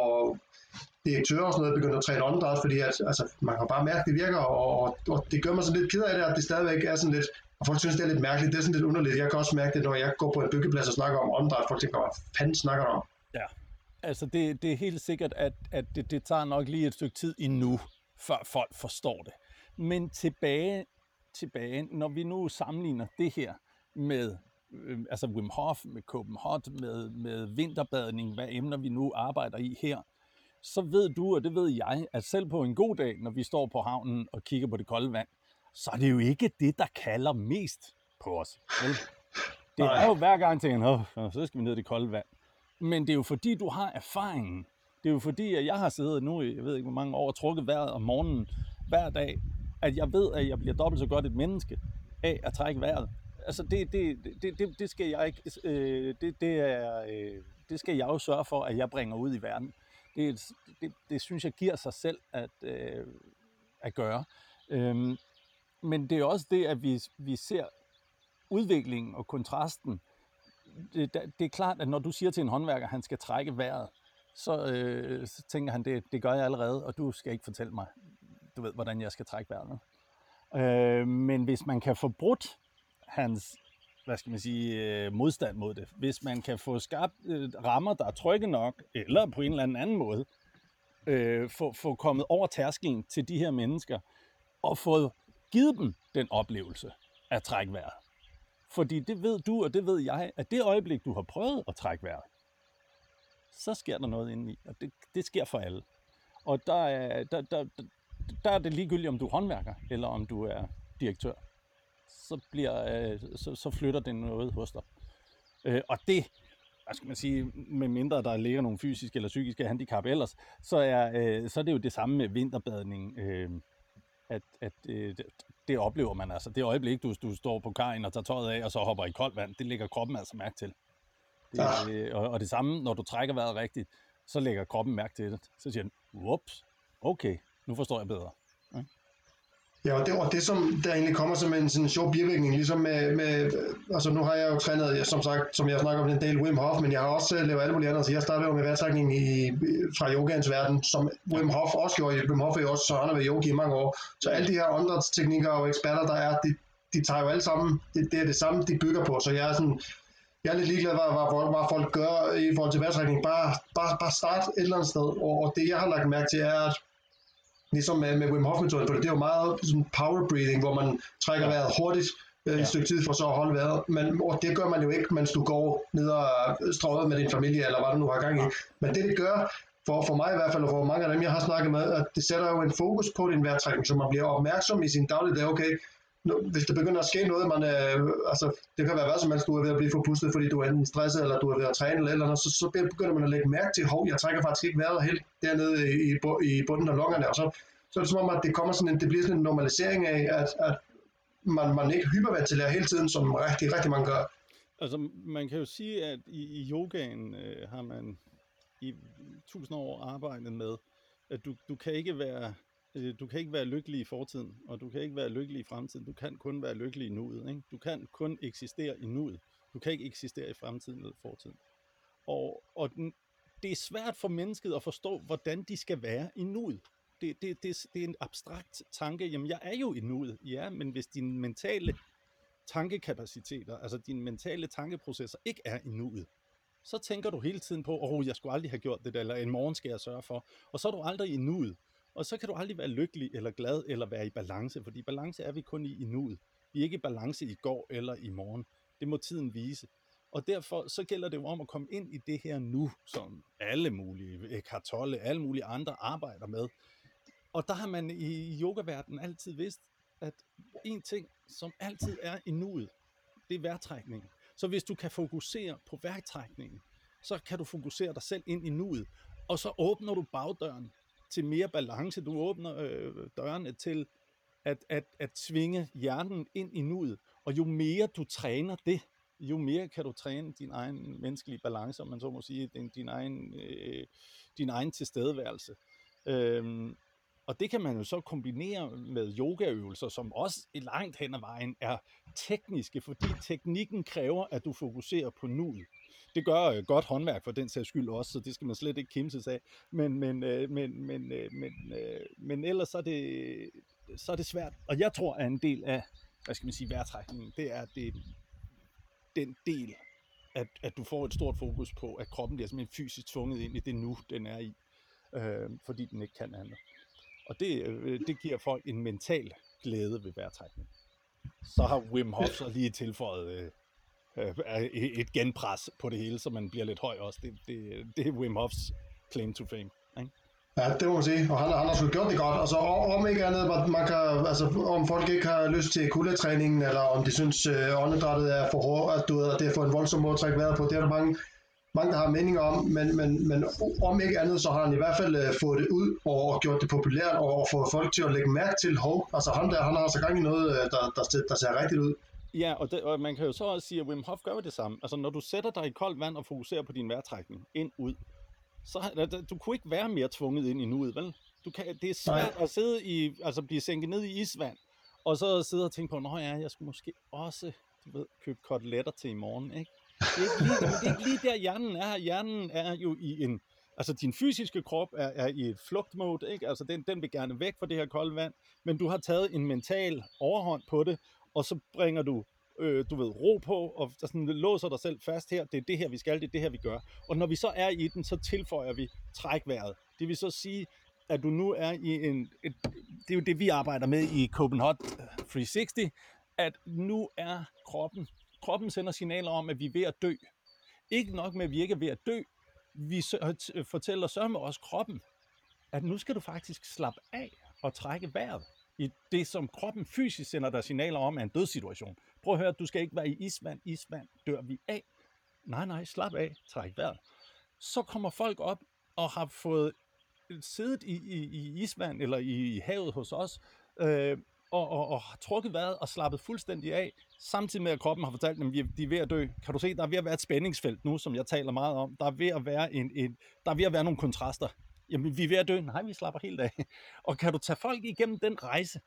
direktører og sådan noget begynder at træne åndedræt, fordi at, altså, man kan bare mærke, at det virker, og, og, og det gør mig sådan lidt ked af det, at det stadigvæk er sådan lidt, og folk synes, det er lidt mærkeligt, det er sådan lidt underligt. Jeg kan også mærke det, når jeg går på en byggeplads og snakker om åndedræt, folk tænker, hvad fanden snakker du om? Ja, altså det, det er helt sikkert, at, at det, det tager nok lige et stykke tid endnu, før folk forstår det. Men tilbage, tilbage, når vi nu sammenligner det her med øh, altså Wim Hof, med Copenhagen, med, med vinterbadning, hvad emner vi nu arbejder i her, så ved du, og det ved jeg, at selv på en god dag, når vi står på havnen og kigger på det kolde vand, så er det jo ikke det, der kalder mest på os. Vel? Det er jo hver gang, tænker så skal vi ned i det kolde vand. Men det er jo fordi, du har erfaringen. Det er jo fordi, at jeg har siddet nu i, jeg ved ikke hvor mange år, og trukket vejret om morgenen hver dag, at jeg ved, at jeg bliver dobbelt så godt et menneske af at trække vejret. Altså det, det, det, det, det skal jeg ikke, øh, det, det, er, øh, det skal jeg jo sørge for, at jeg bringer ud i verden. Det, det, det synes jeg giver sig selv at, øh, at gøre. Øhm, men det er også det, at vi, vi ser udviklingen og kontrasten Øh, det, det er klart, at når du siger til en håndværker, at han skal trække vejret, så, øh, så tænker han, det, det gør jeg allerede, og du skal ikke fortælle mig, du ved, hvordan jeg skal trække vejret. Øh, men hvis man kan få brudt hans hvad skal man sige, øh, modstand mod det, hvis man kan få skabt øh, rammer, der er trygge nok, eller på en eller anden måde, øh, få, få kommet over tærskelen til de her mennesker, og få givet dem den oplevelse at trække vejret, fordi det ved du, og det ved jeg, at det øjeblik, du har prøvet at trække vejret, så sker der noget indeni, og det, det sker for alle. Og der er, der, der, der er det ligegyldigt, om du er håndværker, eller om du er direktør. Så, bliver, øh, så, så flytter det noget hos dig. Øh, og det, hvad skal man sige, med mindre der ligger nogle fysiske eller psykiske handicap ellers, så er, øh, så er det jo det samme med vinterbadning. Øh, at, at øh, det oplever man altså. Det øjeblik, du, du står på kajen og tager tøjet af, og så hopper i koldt vand, det lægger kroppen altså mærke til. Det, ja. øh, og, og det samme, når du trækker vejret rigtigt, så lægger kroppen mærke til det. Så siger den, whoops, okay, nu forstår jeg bedre. Ja. Og det, og det som der egentlig kommer som en sådan sjov bivirkning, ligesom med, med, altså nu har jeg jo trænet, som sagt, som jeg snakker om en del Wim Hof, men jeg har også lavet alle mulige andre, så jeg startede jo med vejrtrækning i, fra yogaens verden, som Wim Hof også gjorde, Wim Hof er jo også, så han har yogi i mange år, så alle de her andre teknikker og eksperter, der er, de, de tager jo alle sammen, det, det er det samme, de bygger på, så jeg er sådan, jeg er lidt ligeglad, hvad, hvad, hvad folk gør i forhold til vejrtrækning. Bare, bare, bare start et eller andet sted. Og, og det, jeg har lagt mærke til, er, at ligesom med, med Wim Hof-metoden, for det er jo meget sådan power breathing, hvor man trækker vejret hurtigt øh, ja. et stykke tid for så at holde vejret. Men og det gør man jo ikke, mens du går ned og strøget med din familie, eller hvad du nu har gang i. Men det, det gør, for, for mig i hvert fald, og for mange af dem, jeg har snakket med, at det sætter jo en fokus på din vejrtrækning, så man bliver opmærksom i sin dagligdag, okay, hvis der begynder at ske noget, man, øh, altså, det kan være hvad som helst, du er ved at blive forpustet, fordi du er enten stresset, eller du er ved at træne, eller, eller andet, så, så begynder man at lægge mærke til, hov, jeg trækker faktisk ikke vejret helt dernede i, i, i bunden af lungerne, og så, så er det som om, at det, kommer sådan en, det bliver sådan en normalisering af, at, at man, man ikke hyperventilerer hele tiden, som rigtig, rigtig mange gør. Altså, man kan jo sige, at i, i yogaen øh, har man i tusind år arbejdet med, at du, du kan ikke være Øh, du kan ikke være lykkelig i fortiden, og du kan ikke være lykkelig i fremtiden. Du kan kun være lykkelig i nuet. Ikke? Du kan kun eksistere i nuet. Du kan ikke eksistere i fremtiden eller fortiden. Og, og den, det er svært for mennesket at forstå, hvordan de skal være i nuet. Det, det, det, det er en abstrakt tanke. Jamen, jeg er jo i nuet. Ja, men hvis dine mentale tankekapaciteter, altså dine mentale tankeprocesser, ikke er i nuet, så tænker du hele tiden på, åh, oh, jeg skulle aldrig have gjort det, eller en morgen skal jeg sørge for. Og så er du aldrig i nuet. Og så kan du aldrig være lykkelig eller glad eller være i balance, fordi balance er vi kun i i nuet. Vi er ikke i balance i går eller i morgen. Det må tiden vise. Og derfor så gælder det jo om at komme ind i det her nu, som alle mulige, øh, kartolle, alle mulige andre arbejder med. Og der har man i yogaverdenen altid vidst, at en ting, som altid er i nuet, det er værtrækningen. Så hvis du kan fokusere på værtrækningen, så kan du fokusere dig selv ind i nuet, og så åbner du bagdøren til mere balance. Du åbner øh, dørene til at, at, at tvinge hjernen ind i nuet. Og jo mere du træner det, jo mere kan du træne din egen menneskelige balance, om man så må sige, din, din, egen, øh, din egen tilstedeværelse. Øhm, og det kan man jo så kombinere med yogaøvelser, som også i langt hen ad vejen er tekniske, fordi teknikken kræver, at du fokuserer på nuet det gør øh, godt håndværk for den sags skyld også, så det skal man slet ikke kimse af. Men, men, øh, men, men, øh, men, øh, men ellers så er, det, så er det svært. Og jeg tror, at en del af, hvad skal man sige, vejrtrækningen, det er det, den del, at, at du får et stort fokus på, at kroppen bliver simpelthen fysisk tvunget ind i det nu, den er i, øh, fordi den ikke kan andet. Og det, øh, det giver folk en mental glæde ved vejrtrækning. Så har Wim Hof så lige tilføjet øh, øh, et genpres på det hele, så man bliver lidt høj også. Det, det, det er Wim Hofs claim to fame. Ikke? Ja, det må man sige. Og han, han har sgu gjort det godt. Altså, om ikke andet, man kan, altså, om folk ikke har lyst til kuldetræningen, eller om de synes, øh, åndedrættet er for hårdt, at, du ved, at det er for en voldsom måde at trække vejret på, det er der mange, mange, der har meninger om, men, men, men om ikke andet, så har han i hvert fald øh, fået det ud og gjort det populært og fået folk til at lægge mærke til, hov, altså han der, han har altså gang i noget, der, der, der, der ser rigtigt ud. Ja, og, det, og man kan jo så også sige, at Wim Hof gør jo det samme. Altså, når du sætter dig i koldt vand og fokuserer på din vejrtrækning ind, ud, så du kunne ikke være mere tvunget ind i nuet, vel? Du kan, det er svært Nej. at sidde i, altså blive sænket ned i isvand, og så sidde og tænke på, nå ja, jeg skulle måske også, du ved, købe koteletter til i morgen, ikke? Det er ikke lige, det er ikke lige der, hjernen er. Hjernen er jo i en, altså din fysiske krop er, er i et flugtmode, ikke? Altså den, den vil gerne væk fra det her kolde vand, men du har taget en mental overhånd på det, og så bringer du øh, du ved, ro på, og sådan, låser dig selv fast her, det er det her, vi skal, det er det her, vi gør. Og når vi så er i den, så tilføjer vi trækværet. Det vil så sige, at du nu er i en, et, det er jo det, vi arbejder med i Copenhagen 360, at nu er kroppen, kroppen sender signaler om, at vi er ved at dø. Ikke nok med, at vi ikke er ved at dø, vi øh, fortæller så med os kroppen, at nu skal du faktisk slappe af og trække vejret i det, som kroppen fysisk sender dig signaler om, er en dødssituation. Prøv at høre, du skal ikke være i isvand. Isvand dør vi af. Nej, nej, slap af. Træk vejret. Så kommer folk op og har fået siddet i, i, i isvand eller i, i havet hos os, øh, og, og, og har trukket vejret og slappet fuldstændig af, samtidig med at kroppen har fortalt dem, at de er ved at dø. Kan du se, der er ved at være et spændingsfelt nu, som jeg taler meget om. Der er ved at være, en, en, der er ved at være nogle kontraster jamen vi er ved at dø. Nej, vi slapper helt af. (laughs) Og kan du tage folk igennem den rejse,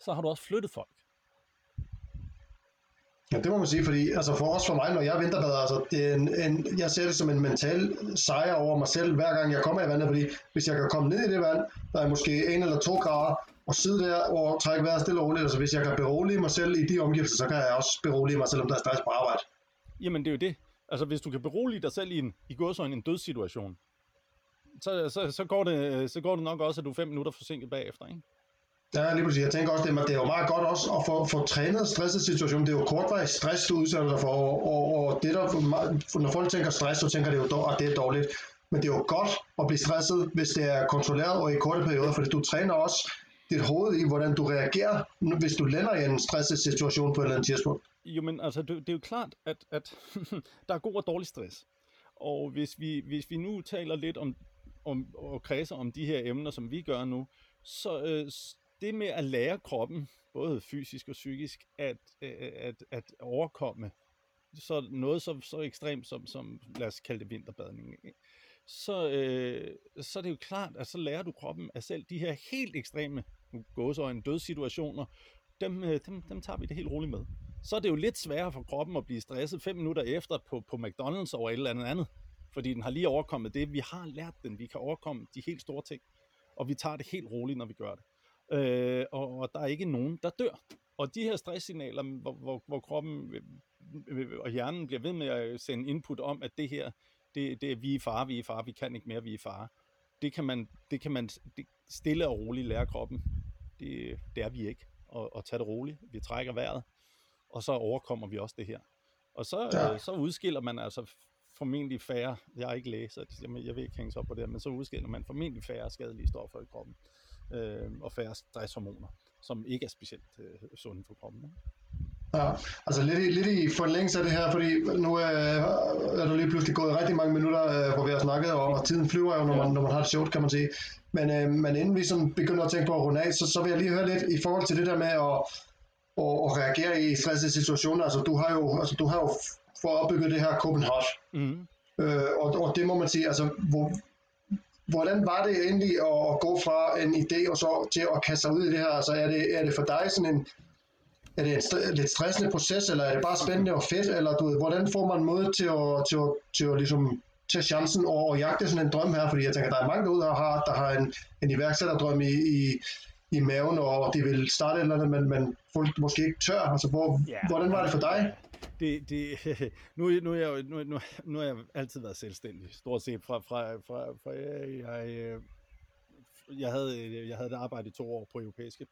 så har du også flyttet folk. Ja, det må man sige, fordi altså for os for mig, når jeg vinterbader, altså, det er en, en, jeg ser det som en mental sejr over mig selv, hver gang jeg kommer i vandet, fordi hvis jeg kan komme ned i det vand, der er måske en eller to grader, og sidde der og trække vejret stille og roligt, altså hvis jeg kan berolige mig selv i de omgivelser, så kan jeg også berolige mig selv, om der er stress på arbejde. Jamen det er jo det. Altså hvis du kan berolige dig selv i en, i gåsøjne, en dødssituation, så, så, så, går det, så går det nok også, at du er fem minutter forsinket bagefter, ikke? Ja, lige præcis. Jeg tænker også, det det er jo meget godt også at få, få trænet stresset situation. Det er jo kortvarig stress, du udsætter dig for, og, og, og det der, når folk tænker stress, så tænker det jo, at det er dårligt. Men det er jo godt at blive stresset, hvis det er kontrolleret og i korte perioder, fordi du træner også dit hoved i, hvordan du reagerer, hvis du lander i en stresset situation på et eller andet tidspunkt. Jo, men altså, det, det er jo klart, at, at (laughs) der er god og dårlig stress. Og hvis vi, hvis vi nu taler lidt om, om og kredser om de her emner, som vi gør nu, så øh, det med at lære kroppen, både fysisk og psykisk, at, øh, at, at overkomme så noget så, så ekstremt som, som, lad os kalde det vinterbadning, ikke? Så, øh, så er det jo klart, at så lærer du kroppen, at selv de her helt ekstreme gåsøjne dødssituationer, dem, øh, dem, dem tager vi det helt roligt med. Så er det jo lidt sværere for kroppen at blive stresset fem minutter efter på, på McDonald's over et eller andet andet. Fordi den har lige overkommet det. Vi har lært den. Vi kan overkomme de helt store ting. Og vi tager det helt roligt, når vi gør det. Øh, og, og der er ikke nogen, der dør. Og de her stresssignaler, hvor, hvor, hvor kroppen og hjernen bliver ved med at sende input om, at det her, det, det er vi er fare, vi er fare, vi kan ikke mere, vi er fare. Det kan man, det kan man det stille og roligt lære kroppen. Det, det er vi ikke. Og, og tage det roligt. Vi trækker vejret, og så overkommer vi også det her. Og så, ja. øh, så udskiller man altså formentlig færre, jeg er ikke læge, så jeg, jeg vil ikke hænge sig op på det, men så udskiller man formentlig færre skadelige stoffer i kroppen, øh, og færre stresshormoner, som ikke er specielt øh, sunde for kroppen. Ikke? Ja, altså lidt i, lidt i forlængelse af det her, fordi nu er, er der lige pludselig gået rigtig mange minutter, øh, hvor vi har snakket, og, og tiden flyver jo, når man, når man har det sjovt, kan man sige. Men, øh, men inden vi sådan begynder at tænke på at runde af, så, så vil jeg lige høre lidt i forhold til det der med at, at, at reagere i stressede situationer. Altså du har jo, altså, du har jo fået opbygget det her Copenhagen. Mm. Øh, og, og det må man sige, altså hvor, hvordan var det egentlig at, at gå fra en idé og så til at kaste sig ud i det her? Altså er det, er det for dig sådan en er det en st- lidt stressende proces, eller er det bare spændende og fedt, eller du ved, hvordan får man mod til at, til at, til at ligesom tage chancen og, og jagte sådan en drøm her, fordi jeg tænker, der er mange derude, der har, der har en, en iværksætterdrøm i, i, i maven, og de vil starte et eller andet, men, men folk måske ikke tør. Altså, hvor, yeah. hvordan var det for dig? Det, det, (laughs) nu, nu, er jeg, nu, nu, nu har jeg altid været selvstændig, stort set fra, fra, fra, fra jeg, jeg, øh, jeg, havde, øh, jeg havde et arbejde i to år på europæiske,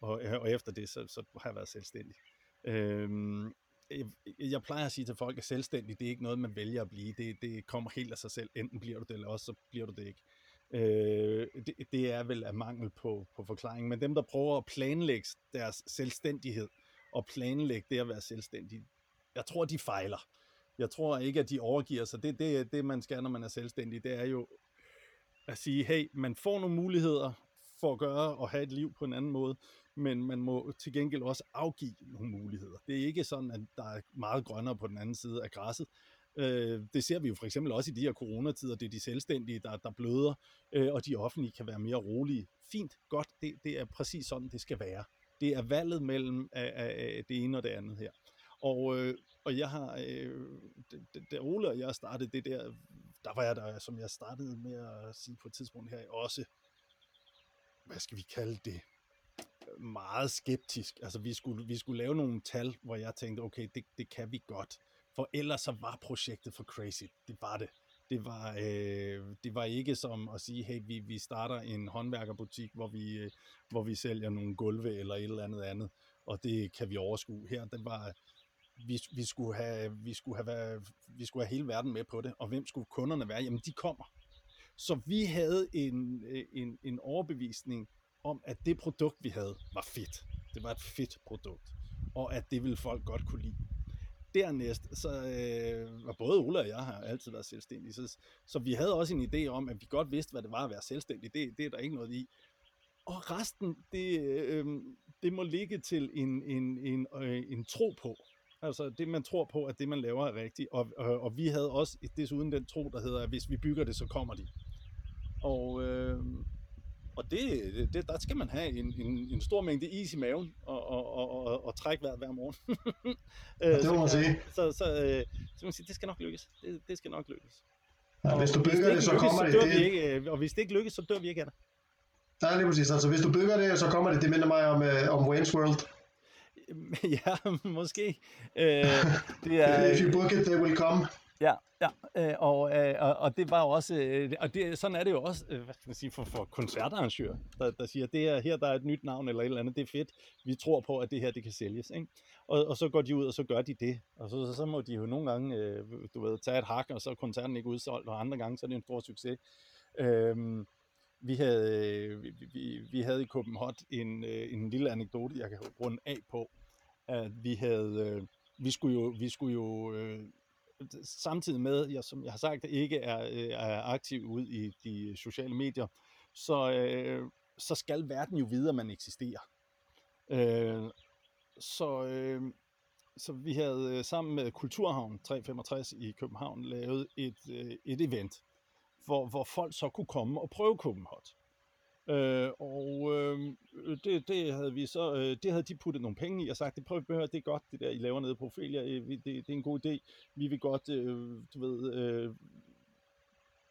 og, øh, og efter det, så, så har jeg været selvstændig. Øhm, jeg, jeg plejer at sige til folk, at selvstændig, det er ikke noget, man vælger at blive. Det, det kommer helt af sig selv. Enten bliver du det, eller også så bliver du det ikke. Øh, det, det er vel af mangel på, på forklaring. Men dem, der prøver at planlægge deres selvstændighed, og planlægge det at være selvstændig, jeg tror, de fejler. Jeg tror ikke, at de overgiver sig. Det, det, det man skal, når man er selvstændig, det er jo at sige, hey, man får nogle muligheder for at gøre og have et liv på en anden måde, men man må til gengæld også afgive nogle muligheder. Det er ikke sådan, at der er meget grønnere på den anden side af græsset. Øh, det ser vi jo for eksempel også i de her coronatider, det er de selvstændige, der, der bløder, øh, og de offentlige kan være mere rolige. Fint, godt, det, det er præcis sådan, det skal være. Det er valget mellem af, af det ene og det andet her. Og, øh, og jeg har, øh, da Ole og jeg startede det der, der var jeg der, som jeg startede med at sige på et tidspunkt her, også, hvad skal vi kalde det, meget skeptisk. Altså, vi skulle, vi skulle lave nogle tal, hvor jeg tænkte, okay, det, det kan vi godt. For ellers så var projektet for crazy. Det var det. Det var, øh, det var ikke som at sige, hey, vi, vi starter en håndværkerbutik, hvor vi, øh, hvor vi sælger nogle gulve eller et eller andet andet, og det kan vi overskue. Her, det var, vi, vi, skulle have, vi, skulle have været, vi skulle have hele verden med på det, og hvem skulle kunderne være? Jamen, de kommer. Så vi havde en, en, en overbevisning om, at det produkt, vi havde, var fedt. Det var et fedt produkt, og at det ville folk godt kunne lide. Dernæst, så øh, var både Ola og jeg har altid været selvstændige, så, så vi havde også en idé om, at vi godt vidste, hvad det var at være selvstændig. Det, det er der ikke noget i. Og resten, det, øh, det må ligge til en, en, en, øh, en tro på. Altså det, man tror på, at det, man laver, er rigtigt. Og, og, og vi havde også desuden den tro, der hedder, at hvis vi bygger det, så kommer de. Og, øh, og det, det, der skal man have en, en, en stor mængde is i maven og, og, og, og, og trække vejret hver morgen. (laughs) ja, det må man sige. Så, så, øh, så man sige, det skal nok lykkes. Det, det skal nok lykkes. Ja, hvis du bygger det, det, så lykkes, kommer så det. det. Ikke, øh, og hvis det ikke lykkes, så dør vi ikke af det. Nej, lige præcis. Altså, hvis du bygger det, så kommer det. Det minder mig om, uh, om Wayne's World. (laughs) ja, måske. Uh, det er, If you book it, they will come. Ja, ja, øh, og, øh, og, og det var også, øh, og det, sådan er det jo også, øh, hvad skal man sige, for, for koncertarrangører, der, der siger, det er her, der er et nyt navn eller et eller andet, det er fedt, vi tror på, at det her, det kan sælges, ikke? Og, og så går de ud, og så gør de det, og så, så, så må de jo nogle gange, øh, du ved, tage et hak, og så er koncerten ikke udsolgt, og andre gange, så er det en stor succes. Øh, vi havde, øh, vi, vi, vi havde i Copenhagen en, øh, en lille anekdote, jeg kan runde af på, at vi havde, øh, vi skulle jo, vi skulle jo samtidig med, jeg, som jeg har sagt, ikke er, er aktiv ud i de sociale medier, så, øh, så skal verden jo vide, at man eksisterer. Øh, så, øh, så vi havde sammen med Kulturhavn 365 i København lavet et, øh, et event, hvor, hvor folk så kunne komme og prøve Copenhagen. Øh, og øh, det, det, havde vi så, øh, det havde de puttet nogle penge i og sagt, det prøv at det er godt, det der I laver nede på Ophelia, øh, det, det er en god idé, vi vil godt, øh, du ved, øh,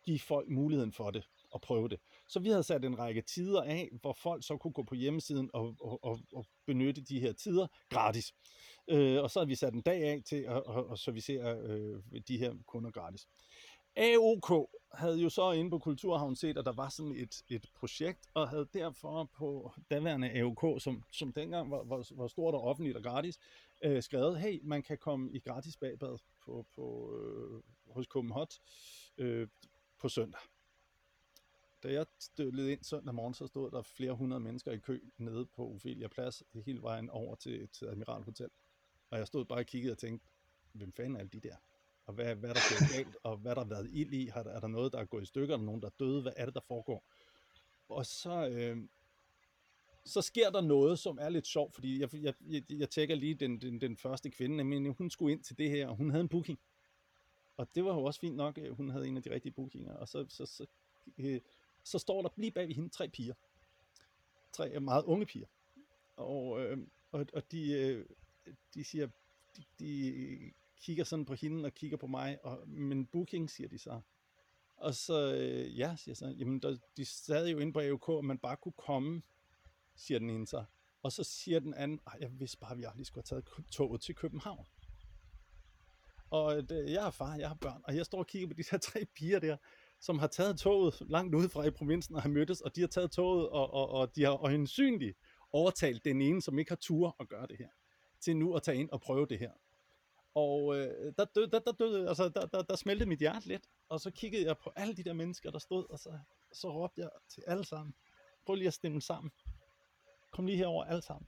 give folk muligheden for det og prøve det. Så vi havde sat en række tider af, hvor folk så kunne gå på hjemmesiden og, og, og, og benytte de her tider gratis. Øh, og så havde vi sat en dag af til at, at, at servicere øh, de her kunder gratis. AOK havde jo så inde på Kulturhavn set, at der var sådan et, et projekt, og havde derfor på daværende AOK, som, som dengang var, var, var stort og offentligt og gratis, øh, skrevet, hey, man kan komme i gratis bagbad på, på, øh, hos Copenhagen øh, på søndag. Da jeg stødlede ind søndag morgen, så stod der flere hundrede mennesker i kø nede på Ophelia Plads, hele vejen over til, til Admiral Hotel. Og jeg stod bare og kiggede og tænkte, hvem fanden er alle de der? Og hvad, hvad der er gået galt, og hvad der har været ild i, har, er der noget, der er gået i stykker, er der nogen, der er døde, hvad er det, der foregår? Og så, øh, så sker der noget, som er lidt sjovt, fordi jeg, jeg, jeg, jeg tjekker lige den, den, den første kvinde, men hun skulle ind til det her, og hun havde en booking. Og det var jo også fint nok, øh, hun havde en af de rigtige bookinger, og så, så, så, øh, så står der lige bag ved hende tre piger. Tre øh, meget unge piger. Og, øh, og, og de, øh, de siger, de, de kigger sådan på hende og kigger på mig, og, men booking, siger de så. Og så, øh, ja, siger så, jamen der, de sad jo inde på AUK, og man bare kunne komme, siger den ene så. Og så siger den anden, jeg vidste bare, at vi aldrig skulle have taget toget til København. Og øh, det, jeg har far, jeg har børn, og jeg står og kigger på de her tre piger der, som har taget toget langt udefra i provinsen og har mødtes, og de har taget toget, og, og, og de har øjensynligt overtalt den ene, som ikke har tur at gøre det her, til nu at tage ind og prøve det her. Og øh, der, døde, der, der, døde, altså, der, der, der smeltede mit hjerte lidt, og så kiggede jeg på alle de der mennesker, der stod, og så, så råbte jeg til alle sammen, prøv lige at stemme sammen. Kom lige herover alle sammen.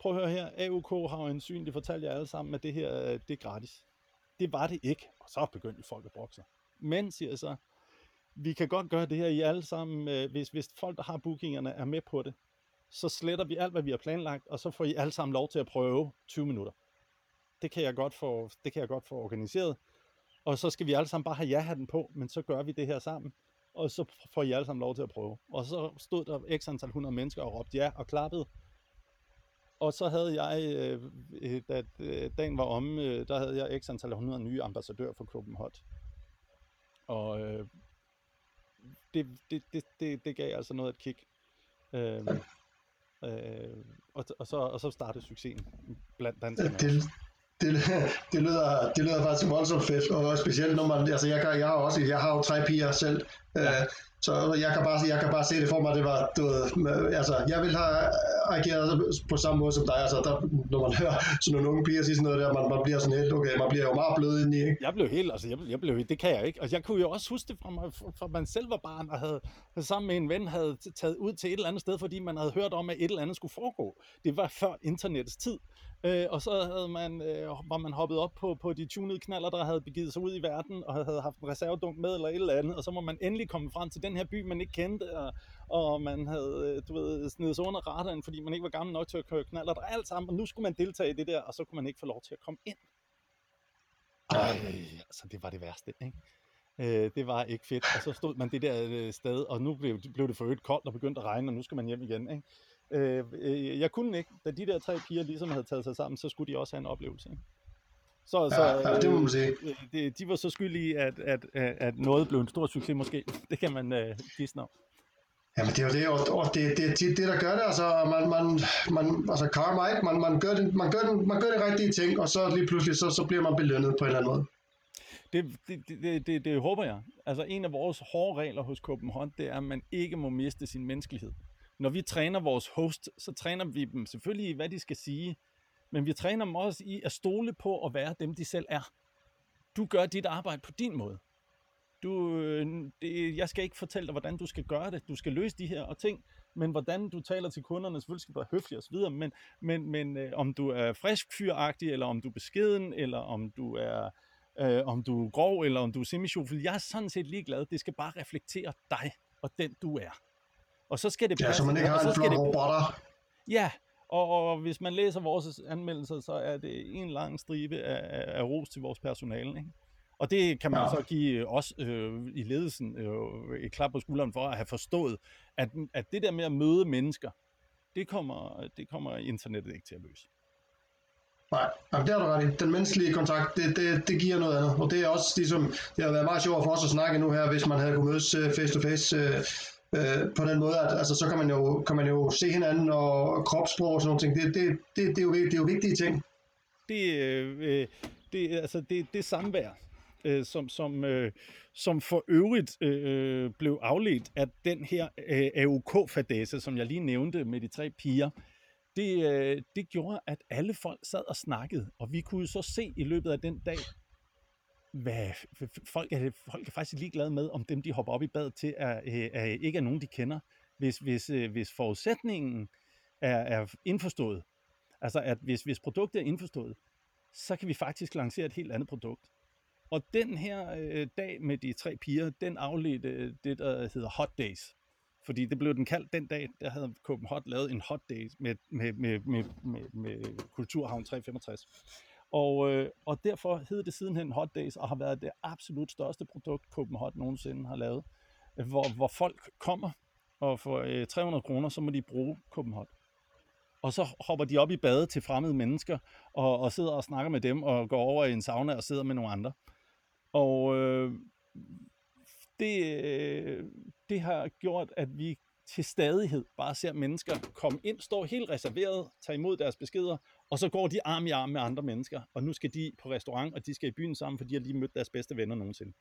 Prøv at høre her, AUK har jo en syn, fortalte jer alle sammen, at det her, øh, det er gratis. Det var det ikke, og så begyndte folk at brokke sig. Men, siger jeg så, vi kan godt gøre det her i alle sammen, øh, hvis, hvis folk, der har bookingerne, er med på det. Så sletter vi alt, hvad vi har planlagt, og så får I alle sammen lov til at prøve 20 minutter det kan jeg godt få, det kan jeg godt få organiseret. Og så skal vi alle sammen bare have ja-hatten på, men så gør vi det her sammen. Og så får I alle sammen lov til at prøve. Og så stod der x antal 100 mennesker og råbte ja og klappede. Og så havde jeg, øh, øh, da øh, dagen var omme, der havde jeg x antal 100 nye ambassadører for klubben Hot. Og det, det, det, det, det gav altså noget at kigge. Øh, øh, og, og, så, og så startede succesen blandt danskerne. Det, det, det, lyder, det lyder faktisk voldsomt fedt, og specielt når man, altså jeg, kan, jeg har også, jeg har jo tre piger selv, ja. øh, så jeg kan, bare, jeg kan bare se det for mig, det var, du ved, altså jeg vil have ageret på samme måde som dig, altså der, når man hører sådan nogle unge piger sige sådan noget der, man, man bliver sådan helt, okay, man bliver jo meget blød ind i, ikke? Jeg blev helt, altså jeg, jeg blev, det kan jeg ikke, altså jeg kunne jo også huske det fra, mig, fra man selv var barn, og havde sammen med en ven havde taget ud til et eller andet sted, fordi man havde hørt om, at et eller andet skulle foregå. Det var før internettets tid, Øh, og så havde man, øh, var man hoppet op på, på de tunede knaller, der havde begivet sig ud i verden, og havde haft en reservedunk med eller et eller andet, og så må man endelig komme frem til den her by, man ikke kendte, og, og man havde, øh, du ved, snedet sig under radaren, fordi man ikke var gammel nok til at køre knaller, der alt sammen, og nu skulle man deltage i det der, og så kunne man ikke få lov til at komme ind. Ej, altså det var det værste, ikke? Øh, det var ikke fedt, og så stod man det der øh, sted, og nu blev, blev det for øvrigt koldt og begyndte at regne, og nu skal man hjem igen, ikke? Øh, øh, jeg kunne ikke. Da de der tre piger ligesom havde taget sig sammen, så skulle de også have en oplevelse. Ikke? Så, så ja, det må man sige. Øh, de, de var så skyldige, at, at, at noget blev en stor succes måske. (laughs) Det kan man øh, gisne om. Jamen det er jo det, og, og det, det, det, det, der gør det, altså man, man, man altså karma, ikke? Man, man, gør det, man, gør den, man gør det rigtige ting, og så lige pludselig, så, så bliver man belønnet på en eller anden måde. Det, det, det, det, det håber jeg. Altså en af vores hårde regler hos Copenhagen, det er, at man ikke må miste sin menneskelighed. Når vi træner vores host, så træner vi dem selvfølgelig i, hvad de skal sige, men vi træner dem også i at stole på at være dem, de selv er. Du gør dit arbejde på din måde. Du, øh, det, jeg skal ikke fortælle dig, hvordan du skal gøre det. Du skal løse de her og ting, men hvordan du taler til kunderne, selvfølgelig skal du være høflig osv., men, men, men øh, om du er frisk fyragtig, eller om du er beskeden, eller om du er øh, om du er grov, eller om du er semi Jeg er sådan set ligeglad. Det skal bare reflektere dig, og den du er. Og så skal det passe. Ja, så man ikke har en flot robotter. Ja, og, og hvis man læser vores anmeldelser, så er det en lang stribe af, af, ros til vores personale. Ikke? Og det kan man ja. så give os øh, i ledelsen øh, et klap på skulderen for at have forstået, at, at det der med at møde mennesker, det kommer, det kommer internettet ikke til at løse. Nej, Jamen, det har du ret i. Den menneskelige kontakt, det, det, det giver noget andet. Og det er også ligesom, det har været meget sjovt for os at snakke nu her, hvis man havde kunnet mødes uh, Øh, på den måde, at altså, så kan man, jo, kan man jo se hinanden og kropssprog og sådan ting. Det, det, det, det, er, jo, det er jo vigtige ting. Det, øh, øh det, altså, det, det samvær, øh, som, som, øh, som for øvrigt øh, øh blev afledt af den her øh, AUK-fadese, som jeg lige nævnte med de tre piger, det, øh, det gjorde, at alle folk sad og snakkede, og vi kunne så se i løbet af den dag, hvad folk er, folk er faktisk ligeglade med, om dem, de hopper op i bad til, er, er, er ikke er nogen, de kender. Hvis, hvis, øh, hvis forudsætningen er, er indforstået, altså at hvis, hvis produktet er indforstået, så kan vi faktisk lancere et helt andet produkt. Og den her øh, dag med de tre piger, den afledte øh, det, der hedder Hot Days. Fordi det blev den kaldt den dag, der havde Copenhagen lavet en hot day med, med, med, med, med, med Kulturhavn 365. Og, øh, og derfor hed det sidenhen Hot Days, og har været det absolut største produkt, Copenhagen nogensinde har lavet. Hvor, hvor folk kommer, og for øh, 300 kroner, så må de bruge Copenhagen. Og så hopper de op i badet til fremmede mennesker, og, og sidder og snakker med dem, og går over i en sauna og sidder med nogle andre. Og øh, det, øh, det har gjort, at vi til stadighed bare ser mennesker komme ind, stå helt reserveret, tage imod deres beskeder, og så går de arm i arm med andre mennesker, og nu skal de på restaurant, og de skal i byen sammen, for de har lige mødt deres bedste venner nogensinde.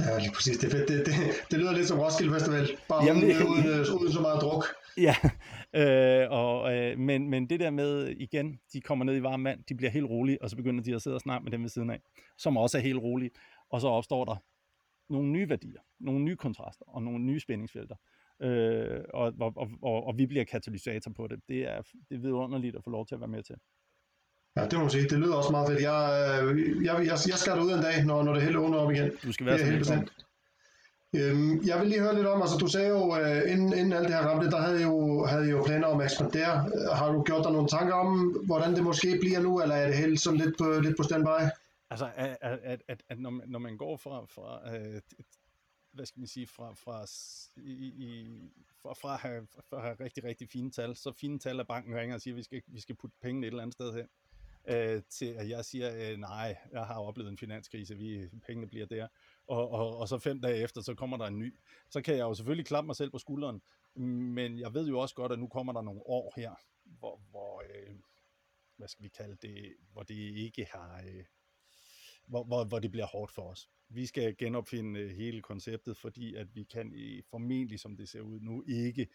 Ja, lige præcis. Det, det, det, det lyder lidt som Roskilde Festival, bare Jamen, uden, (laughs) uden, uden, uden så meget druk. Ja, (laughs) øh, og, øh, men, men det der med, igen, de kommer ned i varm vand, de bliver helt rolige, og så begynder de at sidde og snakke med dem ved siden af, som også er helt rolige, og så opstår der nogle nye værdier, nogle nye kontraster og nogle nye spændingsfelter. Øh, og, og, og, og vi bliver katalysator på det. Det er, det er vidunderligt at få lov til at være med til. Ja, det må man sige. Det lyder også meget fedt. Jeg, øh, jeg, jeg, jeg skal ud en dag, når, når det hele åbner op igen. Du skal være det er helt Øhm, jeg vil lige høre lidt om, altså du sagde jo, uh, inden, inden alt det her ramte, der havde jo, havde jo planer om at ekspandere. Har du gjort dig nogle tanker om, hvordan det måske bliver nu, eller er det helt sådan lidt på, lidt på standby? Altså, at, at, at, at når, man, når man går fra, fra uh, hvad skal man sige, fra, fra, i, i, fra, fra, at have, fra at have rigtig, rigtig fine tal, så fine tal, at banken ringer og siger, at vi skal, vi skal putte pengene et eller andet sted hen, øh, til at jeg siger, øh, nej, jeg har oplevet en finanskrise, vi, pengene bliver der, og, og, og så fem dage efter, så kommer der en ny. Så kan jeg jo selvfølgelig klappe mig selv på skulderen, men jeg ved jo også godt, at nu kommer der nogle år her, hvor, hvor øh, hvad skal vi kalde det, hvor det ikke har... Øh, hvor, hvor, hvor det bliver hårdt for os. Vi skal genopfinde øh, hele konceptet, fordi at vi kan øh, formentlig, som det ser ud nu, ikke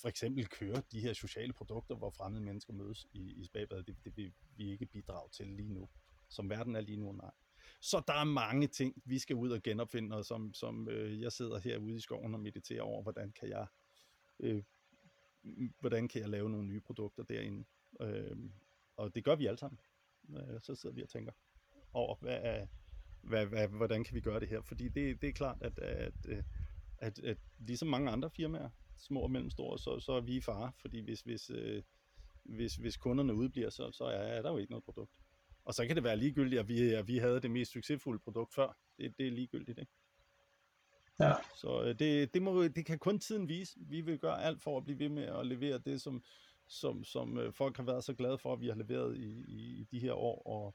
for eksempel køre de her sociale produkter, hvor fremmede mennesker mødes i, i spagbadet. Det, det vil vi ikke bidrage til lige nu. Som verden er lige nu, nej. Så der er mange ting, vi skal ud og genopfinde, og som, som øh, jeg sidder herude i skoven og mediterer over, hvordan kan jeg, øh, hvordan kan jeg lave nogle nye produkter derinde. Øh, og det gør vi alle sammen. Øh, så sidder vi og tænker over, hvad, hvad, hvad, hvordan kan vi gøre det her? Fordi det, det er klart, at, at, at, at, at ligesom mange andre firmaer, små og mellemstore, så, så er vi i fare, fordi hvis, hvis, øh, hvis, hvis kunderne udbliver, så, så er, er der jo ikke noget produkt. Og så kan det være ligegyldigt, at vi, at vi havde det mest succesfulde produkt før. Det, det er ligegyldigt, ikke? Ja. Så øh, det, det, må, det kan kun tiden vise. Vi vil gøre alt for at blive ved med at levere det, som, som, som øh, folk har været så glade for, at vi har leveret i, i, i de her år. Og,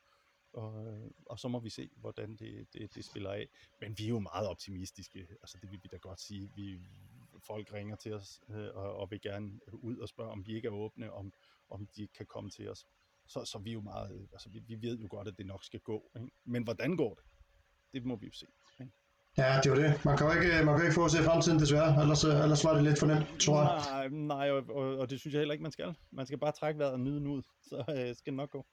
og, og så må vi se, hvordan det, det, det spiller af. Men vi er jo meget optimistiske, altså det vil vi da godt sige. Vi, folk ringer til os øh, og, og vil gerne ud og spørge, om vi ikke er åbne, om, om de kan komme til os. Så, så vi er jo meget, altså vi, vi ved jo godt, at det nok skal gå. Ikke? Men hvordan går det? det må vi jo se. Ikke? Ja, det er jo det. Man kan jo ikke, man kan ikke få at se fremtiden desværre, ellers, ellers var det lidt for nemt, tror jeg. Nej, nej og, og, og, det synes jeg heller ikke, man skal. Man skal bare trække vejret og nyde den ud, så øh, skal det nok gå.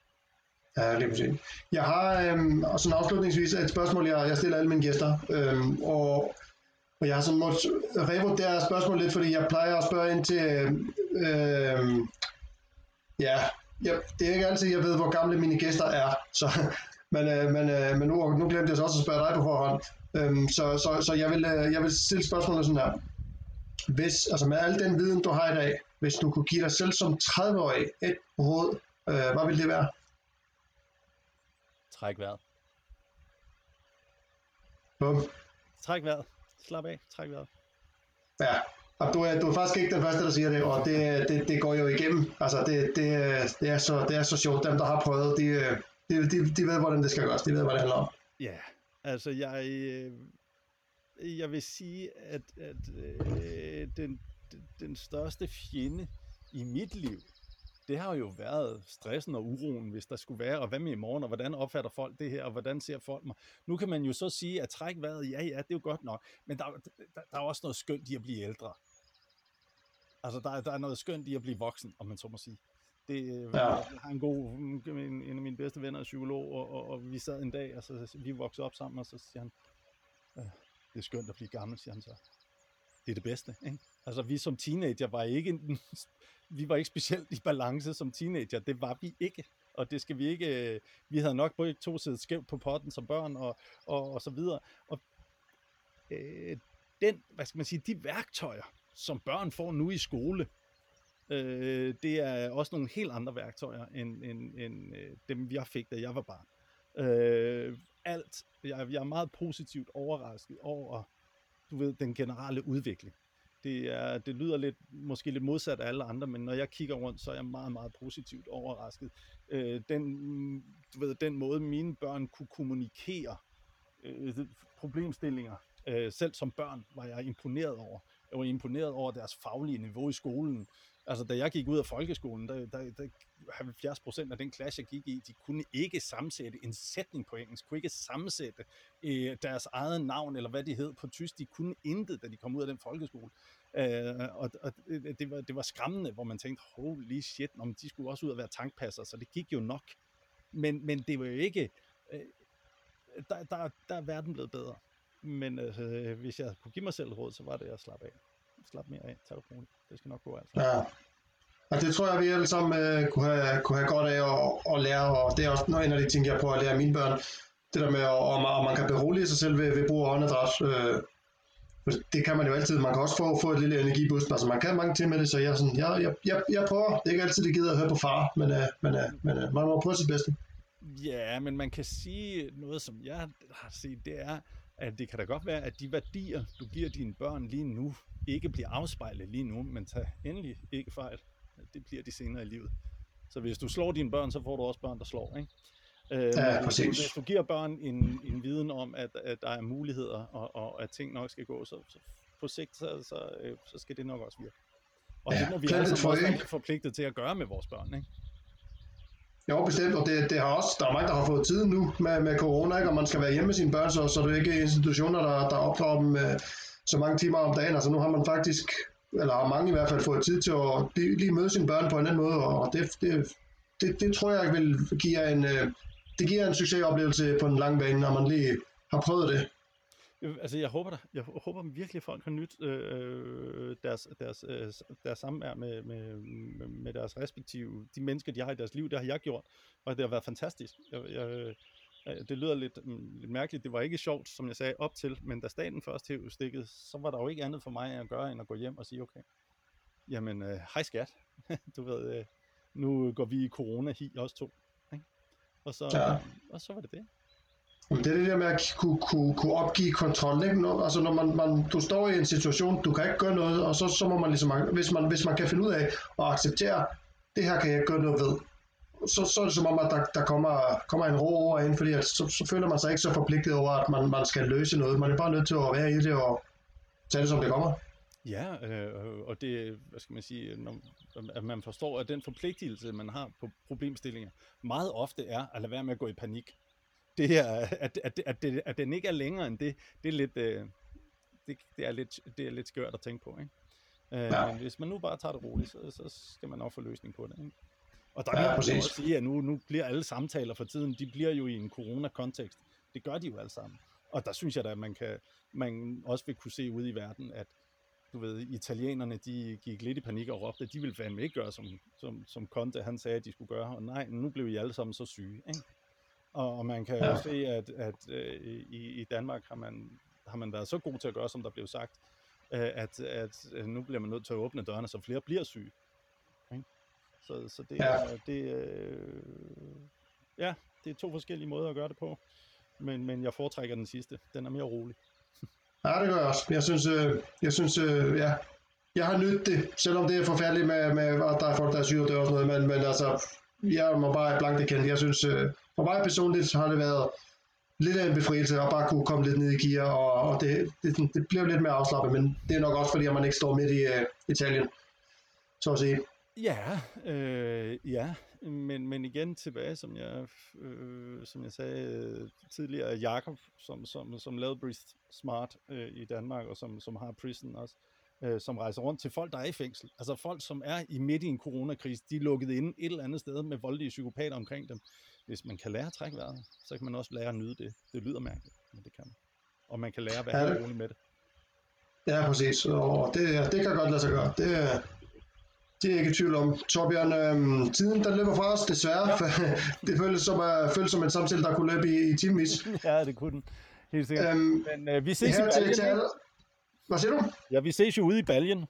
Ja, lige præcis. Jeg har øhm, og sådan afslutningsvis et spørgsmål, jeg, jeg stiller alle mine gæster. Øhm, og, og jeg har sådan måttet revurdere spørgsmålet lidt, fordi jeg plejer at spørge ind til... Øhm, ja, ja, det er ikke altid, jeg ved, hvor gamle mine gæster er. Så, (laughs) men øh, men, øh, men nu, nu glemte jeg så også at spørge dig på forhånd. Øhm, så så, så jeg, vil, øh, jeg vil stille spørgsmålet sådan her. Hvis, altså med al den viden, du har i dag, hvis du kunne give dig selv som 30-årig et råd, øh, hvad ville det være? Træk vejret. Bum. Træk vejret. Slap af. Træk vejret. Ja, og du er, du er faktisk ikke den første, der siger det, og det, det, det går jo igennem. Altså, det, det, det, er så, det er så sjovt. Dem, der har prøvet, de, de, de, de ved, hvordan det skal gøres. De ved, hvad det handler om. Ja, altså jeg, øh, jeg vil sige, at, at øh, den, den største fjende i mit liv, det har jo været stressen og uroen, hvis der skulle være, og hvad med i morgen, og hvordan opfatter folk det her, og hvordan ser folk mig. Nu kan man jo så sige, at træk vejret, ja ja, det er jo godt nok, men der, der, der er også noget skønt i at blive ældre. Altså, der, der er noget skønt i at blive voksen, om man så må sige. Det, ja. Jeg har en god, en, en af mine bedste venner er psykolog, og, og, og vi sad en dag, og så vi voksede op sammen, og så siger han, øh, det er skønt at blive gammel, siger han så. Det er det bedste, ikke? Altså, vi som teenager var ikke, (laughs) vi var ikke specielt i balance som teenager, det var vi ikke. Og det skal vi ikke, øh, vi havde nok både to siddet skævt på potten som børn, og, og, og så videre. Og øh, den, hvad skal man sige, de værktøjer, som børn får nu i skole, øh, det er også nogle helt andre værktøjer, end, end, end øh, dem, jeg fik, da jeg var barn. Øh, alt, jeg, jeg er meget positivt overrasket over, du ved, den generelle udvikling. Det, er, det lyder lidt, måske lidt modsat af alle andre, men når jeg kigger rundt, så er jeg meget, meget positivt overrasket. Øh, den, du ved, den måde, mine børn kunne kommunikere øh, problemstillinger, øh, selv som børn, var jeg imponeret over. Jeg var imponeret over deres faglige niveau i skolen. Altså, da jeg gik ud af folkeskolen, der, der, der 70 procent af den klasse, jeg gik i, de kunne ikke sammensætte en sætning på engelsk, kunne ikke sammensætte øh, deres eget navn, eller hvad de hed på tysk. De kunne intet, da de kom ud af den folkeskole. Øh, og og det, var, det var skræmmende, hvor man tænkte, holy shit, om de skulle også ud og være tankpasser, så det gik jo nok. Men, men det var jo ikke... Øh, der, der, der er verden blevet bedre. Men øh, hvis jeg kunne give mig selv råd, så var det at slappe af. Slap mere af, tag det roligt. Det skal nok gå altså. Ja. Og det tror jeg, vi alle sammen øh, kunne, have, kunne have godt af at, at lære, og det er også en af de ting, jeg prøver at lære mine børn. Det der med, om, om man kan berolige sig selv ved, ved brug af åndedræt. Øh, det kan man jo altid. Man kan også få, få et lille energiboost. Altså, man kan mange ting med det, så jeg, sådan, jeg, jeg, jeg, jeg prøver. Det er ikke altid, det gider at høre på far, men, uh, men, uh, men uh, man må prøve sit bedste. Ja, men man kan sige noget, som jeg har set, det er, at det kan da godt være, at de værdier, du giver dine børn lige nu, ikke bliver afspejlet lige nu, men tag endelig ikke fejl. Det bliver de senere i livet. Så hvis du slår dine børn, så får du også børn, der slår, ikke? Øh, ja, præcis. Hvis du giver børn en, en viden om, at, at der er muligheder, og, og at ting nok skal gå, så, så på sigt, så, så, øh, så skal det nok også virke. Og ja, det må vi alle også være forpligtet til at gøre med vores børn, ikke? Jo, bestemt, og det, det har også, der er mange, der har fået tid nu med, med corona, ikke? og man skal være hjemme med sine børn, så, så det er ikke institutioner, der, der opdrager dem øh, så mange timer om dagen. Altså nu har man faktisk, eller har mange i hvert fald fået tid til at lige, lige møde sine børn på en anden måde, og det, det, det, det tror jeg vil give en, øh, det giver en succesoplevelse på den lange bane, når man lige har prøvet det. Øh, altså, jeg håber, der, jeg håber virkelig, at folk har nyt øh, øh deres, deres, øh, deres samvær med, med, med deres respektive, de mennesker, de har i deres liv. Det har jeg gjort, og det har været fantastisk. Jeg, jeg, det lyder lidt, lidt mærkeligt. Det var ikke sjovt, som jeg sagde, op til, men da staten først hævde stikket, så var der jo ikke andet for mig at gøre, end at gå hjem og sige, okay, jamen, øh, hej skat, (laughs) du ved, øh, nu går vi i corona-hi, også to. Og så, ja. og så var det det. Det er det der med at kunne, kunne, kunne opgive kontrol. Ikke? Når, altså når man, man, du står i en situation, du kan ikke gøre noget, og så, så må man ligesom, hvis man, hvis man kan finde ud af at acceptere, det her kan jeg ikke gøre noget ved, så, så er det som om, at der, der kommer, kommer en ro over ind, fordi at, så, så føler man sig ikke så forpligtet over, at man, man skal løse noget. Man er bare nødt til at være i det og tage det, som det kommer. Ja, øh, og det, hvad skal man sige, når, at man forstår, at den forpligtelse, man har på problemstillinger, meget ofte er at lade være med at gå i panik. det er, at, at, at, det, at den ikke er længere end det, det er lidt, øh, det, det, er lidt, det er lidt skørt at tænke på. Ikke? Øh, ja. Men hvis man nu bare tager det roligt, så, så skal man nok få løsning på det. Ikke? Og der kan ja, man også sige, at nu, nu bliver alle samtaler for tiden, de bliver jo i en corona-kontekst. Det gør de jo alle sammen. Og der synes jeg da, at man, kan, man også vil kunne se ud i verden, at du ved, italienerne, de gik lidt i panik og råbte, at de ville fandme ikke gøre, som, som, som Conte, han sagde, at de skulle gøre. Og nej, nu blev I alle sammen så syge. Ikke? Og, og man kan ja. jo se, at, at øh, i, i Danmark har man, har man været så god til at gøre, som der blev sagt, øh, at, at, at nu bliver man nødt til at åbne dørene, så flere bliver syge. Så, så det, ja. er, det, øh, ja, det er to forskellige måder at gøre det på. Men, men jeg foretrækker den sidste. Den er mere rolig. (laughs) Ja, det gør jeg også. Jeg synes, øh, jeg synes øh, ja, jeg har nydt det, selvom det er forfærdeligt med, med at der er folk, der er syge og dør og sådan noget, men, men altså, jeg må bare blankt erkende, jeg synes, øh, for mig personligt har det været lidt af en befrielse at bare kunne komme lidt ned i gear, og, og det, det, det bliver lidt mere afslappet, men det er nok også fordi, man ikke står midt i uh, Italien, så at sige. Ja, øh, ja, men, men igen tilbage, som jeg, øh, som jeg sagde tidligere, Jakob, som, som, som lavede Breathe Smart øh, i Danmark, og som, som har Prison også, øh, som rejser rundt til folk, der er i fængsel. Altså folk, som er i midt i en coronakrise, de er lukket inde et eller andet sted med voldelige psykopater omkring dem. Hvis man kan lære at trække vejret, så kan man også lære at nyde det. Det lyder mærkeligt, men det kan man. Og man kan lære at være ja, rolig med det. Ja, præcis. Og det, det kan godt lade sig gøre. Det, det er jeg ikke i tvivl om. Torbjørn, øhm, tiden der løber fra os, desværre. Ja. (laughs) det føles som, uh, føles som en samtale, der kunne løbe i, i timevis. (laughs) ja, det kunne den. Helt sikkert. Øhm, Men uh, vi ses i Baljen. Til, til Hvad siger du? Ja, vi ses jo ude i Baljen.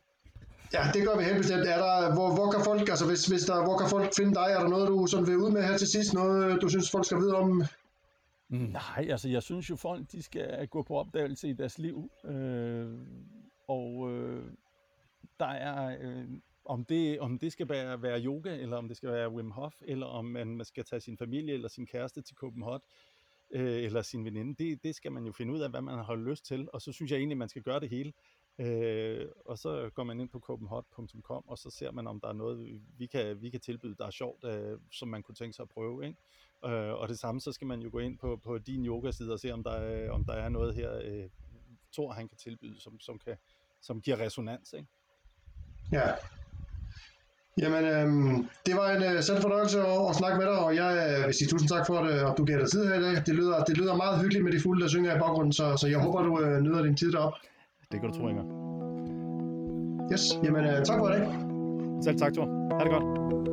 Ja, det gør vi helt bestemt. Er der, hvor, hvor, kan folk, altså hvis, hvis der, hvor kan folk finde dig? Er der noget, du sådan vil ud med her til sidst? Noget, du synes, folk skal vide om? Nej, altså jeg synes jo, folk de skal gå på opdagelse i deres liv. Øh, og øh, der er øh, om det, om det skal være, være yoga, eller om det skal være Wim Hof, eller om man man skal tage sin familie eller sin kæreste til Copenhagen, øh, eller sin veninde, det, det skal man jo finde ud af, hvad man har lyst til, og så synes jeg egentlig, man skal gøre det hele. Øh, og så går man ind på copenhot.com, og så ser man, om der er noget, vi kan, vi kan tilbyde, der er sjovt, øh, som man kunne tænke sig at prøve. Ikke? Øh, og det samme, så skal man jo gå ind på, på din yogaside og se, om der, øh, om der er noget her, øh, Thor han kan tilbyde, som, som, kan, som giver resonans. Ikke? Ja, Jamen, øhm, det var en øh, selv fornøjelse at, at snakke med dig, og jeg øh, vil sige tusind tak for, at, at du gav dig tid her i dag. Det lyder, det lyder meget hyggeligt med de fulde, der synger i baggrunden, så, så jeg håber, du øh, nyder din tid derop. Det kan du tro, Inger. Yes, jamen øh, tak for det. Selv tak, Thor. Ha' det godt.